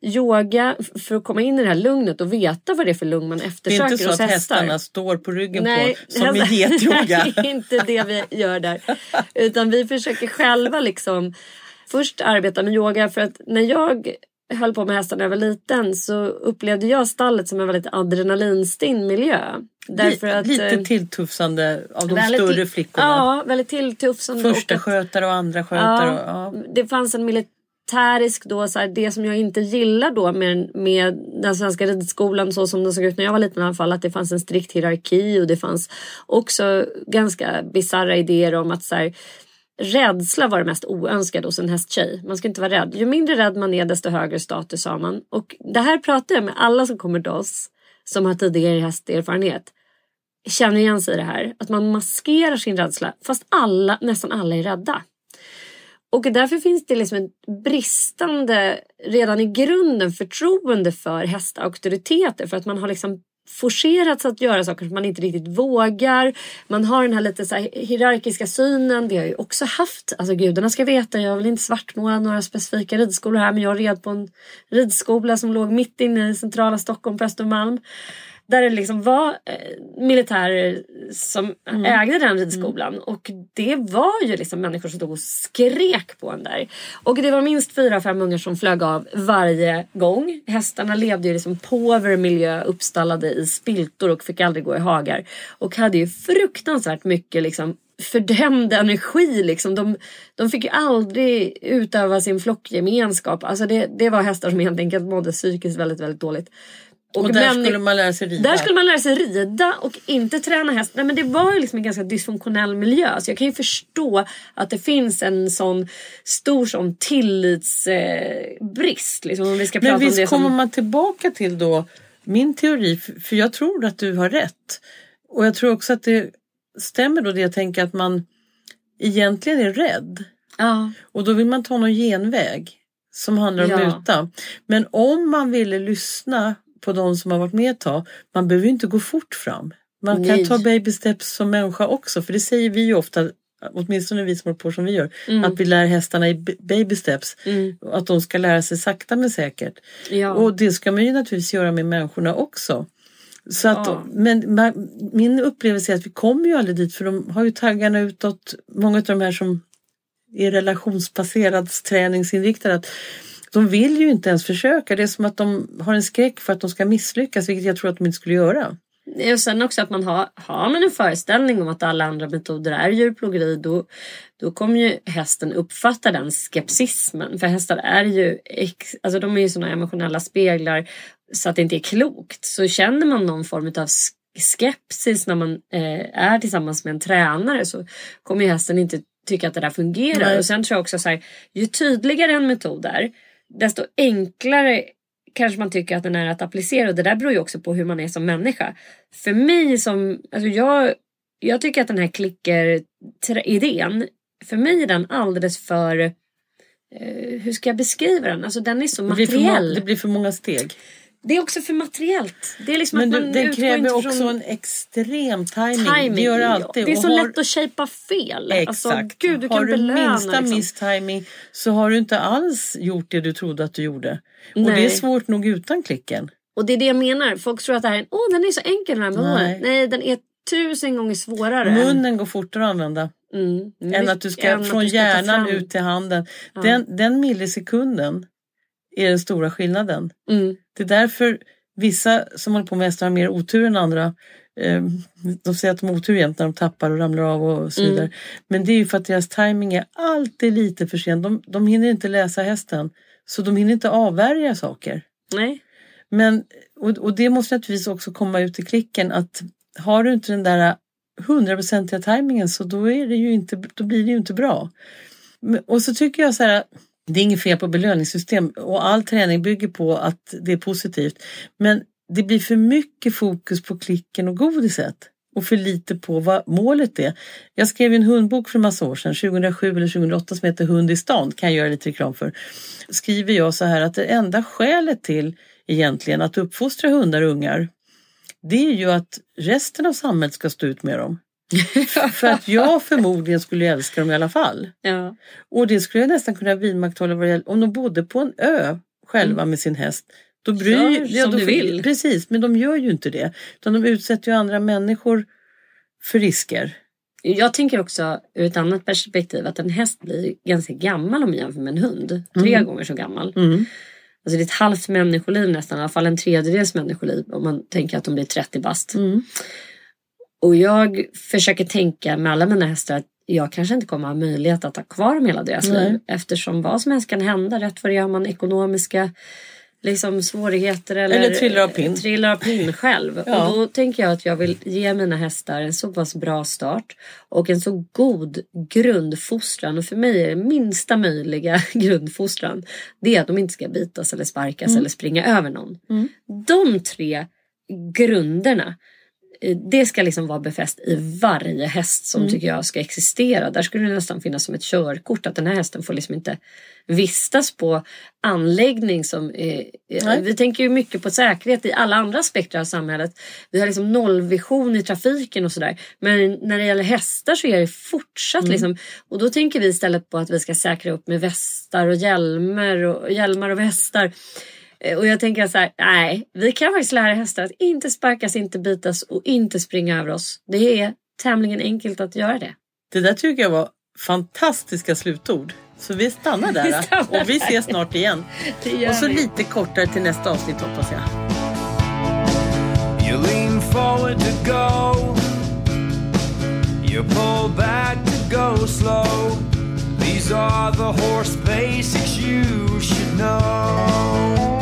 yoga för att komma in i det här lugnet och veta vad det är för lugn man Det är eftersöker inte så hos att hästar. hästarna står på ryggen Nej, på som i getyoga. det är inte det vi gör där. Utan vi försöker själva liksom först arbeta med yoga för att när jag höll på med hästar när jag var liten så upplevde jag stallet som en väldigt adrenalinstinn miljö. Därför att, lite eh, tilltufsande av de väldigt större flickorna. Ja, väldigt tilltufsande. Första och att- skötare och andra skötare. och- Ja, Ja. Det fanns en militärisk då, så här, det som jag inte gillar då med, med den svenska ridskolan så som den såg ut när jag var liten i alla fall. Att det fanns en strikt hierarki och det fanns också ganska bisarra idéer om att så här, Rädsla var det mest oönskade hos en hästtjej. Man ska inte vara rädd. Ju mindre rädd man är desto högre status sa man. Och det här pratar jag med alla som kommer till oss som har tidigare hästerfarenhet. Känner igen sig i det här. Att man maskerar sin rädsla fast alla, nästan alla är rädda. Och därför finns det liksom ett bristande, redan i grunden, förtroende för hästauktoriteter. För att man har liksom forcerats att göra saker som man inte riktigt vågar. Man har den här lite så här hierarkiska synen. Det har jag ju också haft. Alltså gudarna ska veta, jag vill inte svartmåla några specifika ridskolor här men jag red på en ridskola som låg mitt inne i centrala Stockholm på Östermalm. Där det liksom var eh, militärer som Mm. ägde den ridskolan. Och det var ju liksom människor som stod och skrek på en där. Och det var minst fyra, fem ungar som flög av varje gång. Hästarna levde ju liksom på över miljö uppstallade i spiltor och fick aldrig gå i hagar. Och hade ju fruktansvärt mycket liksom fördämd energi. Liksom. De, de fick ju aldrig utöva sin flockgemenskap. Alltså det, det var hästar som helt enkelt mådde psykiskt väldigt, väldigt dåligt. Och där männi- skulle man lära sig rida. där skulle man lära sig rida och inte träna häst. Nej, men det var ju liksom en ganska dysfunktionell miljö. Så jag kan ju förstå att det finns en sån stor sån tillitsbrist. Eh, liksom, om vi ska Men prata om visst det kommer som... man tillbaka till då min teori, för för jag tror att du har rätt. Och jag tror också att det stämmer då det jag tänker att man egentligen är rädd. Ja. Och då vill man ta någon genväg som handlar om Ja. muta. Men om man ville lyssna på de som har varit med ett tag, man behöver ju inte gå fort fram. Man Nej. kan ta baby steps som människa också, för det säger vi ju ofta, åtminstone vi som håller på som vi gör, att vi lär hästarna i baby steps. Mm. Att de ska lära sig sakta men säkert. Ja. Och det ska man ju naturligtvis göra med människorna också. Så att, Ja. Men man, min upplevelse är att vi kommer ju aldrig dit för de har ju taggarna utåt. Många av de här som är relationsbaserad träningsinriktade. Att de vill ju inte ens försöka. Det är som att de har en skräck för att de ska misslyckas, vilket jag tror att de inte skulle göra. Och sen också att man har, har man en föreställning om att alla andra metoder är djurplågeri då, då kommer ju hästen uppfatta den skepsismen. För hästar är ju, ex, alltså de är ju såna emotionella speglar så att det inte är klokt. Så känner man någon form av sk- skepsis när man eh, är tillsammans med en tränare så kommer ju hästen inte tycka att det där fungerar. Nej. Och sen tror jag också så här, ju tydligare en metod är desto enklare kanske man tycker att den är att applicera. Och det där beror ju också på hur man är som människa. För mig som, alltså jag, jag tycker att den här klicker-idén, för mig är den alldeles för, eh, hur ska jag beskriva den? Alltså den är så materiell. det blir för många steg. Det är också för materiellt. Det är liksom Men att du, man den kräver också från en extrem timing. timing. Det gör det Ja, alltid. Det är Och så har- lätt att shapea fel. Exakt. Alltså, gud, du har kan du belöna. minsta liksom. misstiming så har du inte alls gjort det du trodde att du gjorde. Och Nej. det är svårt nog utan klicken. Och det är det jag menar. Folk tror att det här är, åh den är så enkel den här. Nej. Nej. den är tusen gånger svårare. Munnen går fortare att använda Mm. än att du ska Än från du ska hjärnan ut till handen. Den, den millisekunden är den stora skillnaden. Mm. Det är därför vissa som håller på med hästar har mer otur än andra. Eh, De säger att de har otur jämt när de tappar och ramlar av och så Mm. vidare. Men det är ju för att deras timing är alltid lite för sen. De, de hinner inte läsa hästen. Så de hinner inte avvärja saker. Nej. Men, och, och det måste naturligtvis också komma ut i klicken att har du inte den där hundraprocentiga tajmingen så då, är det ju inte, då blir det ju inte bra. Och så tycker jag så här, det är inget fel på belöningssystem och all träning bygger på att det är positivt. Men det blir för mycket fokus på klicken och godiset och för lite på vad målet är. Jag skrev en hundbok för massa år sedan, 2007 eller 2008 som heter Hund i stan, kan jag göra lite reklam för. Skriver jag så här att det enda skälet till egentligen att uppfostra hundar och ungar det är ju att resten av samhället ska stå ut med dem. för att jag förmodligen skulle älska dem i alla fall. Ja. Och det skulle jag nästan kunna vidmakthålla vad om de bodde på en ö själva med sin häst. Då bryr, Mm. Gör som då, du vill. Precis, men de gör ju inte det. Utan de utsätter ju andra människor för risker. Jag tänker också ur ett annat perspektiv att en häst blir ganska gammal om man jämför med en hund. Tre Mm. gånger så gammal. Alltså det är ett halvt människoliv nästan, i alla fall en tredjedels människoliv om man tänker att de blir 30 bast. Mm. Och jag försöker tänka med alla mina hästar att jag kanske inte kommer ha möjlighet att ha kvar dem hela deras Nej. liv. Eftersom vad som helst kan hända. Rätt vad det har man ekonomiska liksom, svårigheter. Eller, Eller trillar av pinn. Trillar av pinn själv. Ja. Och då tänker jag att jag vill ge mina hästar en så pass bra start. Och en så god grundfostran. Och för mig är det minsta möjliga grundfostran. Det är att de inte ska bitas eller sparkas Mm. eller springa över någon. De tre grunderna det ska liksom vara befäst i varje häst som tycker jag ska existera. Där skulle det nästan finnas som ett körkort att den här hästen får liksom inte vistas på anläggning som... Eh, vi tänker ju mycket på säkerhet i alla andra aspekter av samhället. Vi har liksom nollvision i trafiken och sådär. Men när det gäller hästar så är det fortsatt liksom. Och då tänker vi istället på att vi ska säkra upp med västar och hjälmar och, hjälmar och västar. Eh, Och jag tänker så här, nej, vi kan faktiskt lära hästar att inte sparkas, inte bitas och inte springa över oss. Det är tämligen enkelt att göra det. Det där tycker jag var fantastiska slutord. Så vi stannar där. Vi stannar och vi där. ses snart igen. Och så vi. lite kortare till nästa avsnitt hoppas jag. You lean forward to go. You pull back to go slow. These are the horse basics you should know.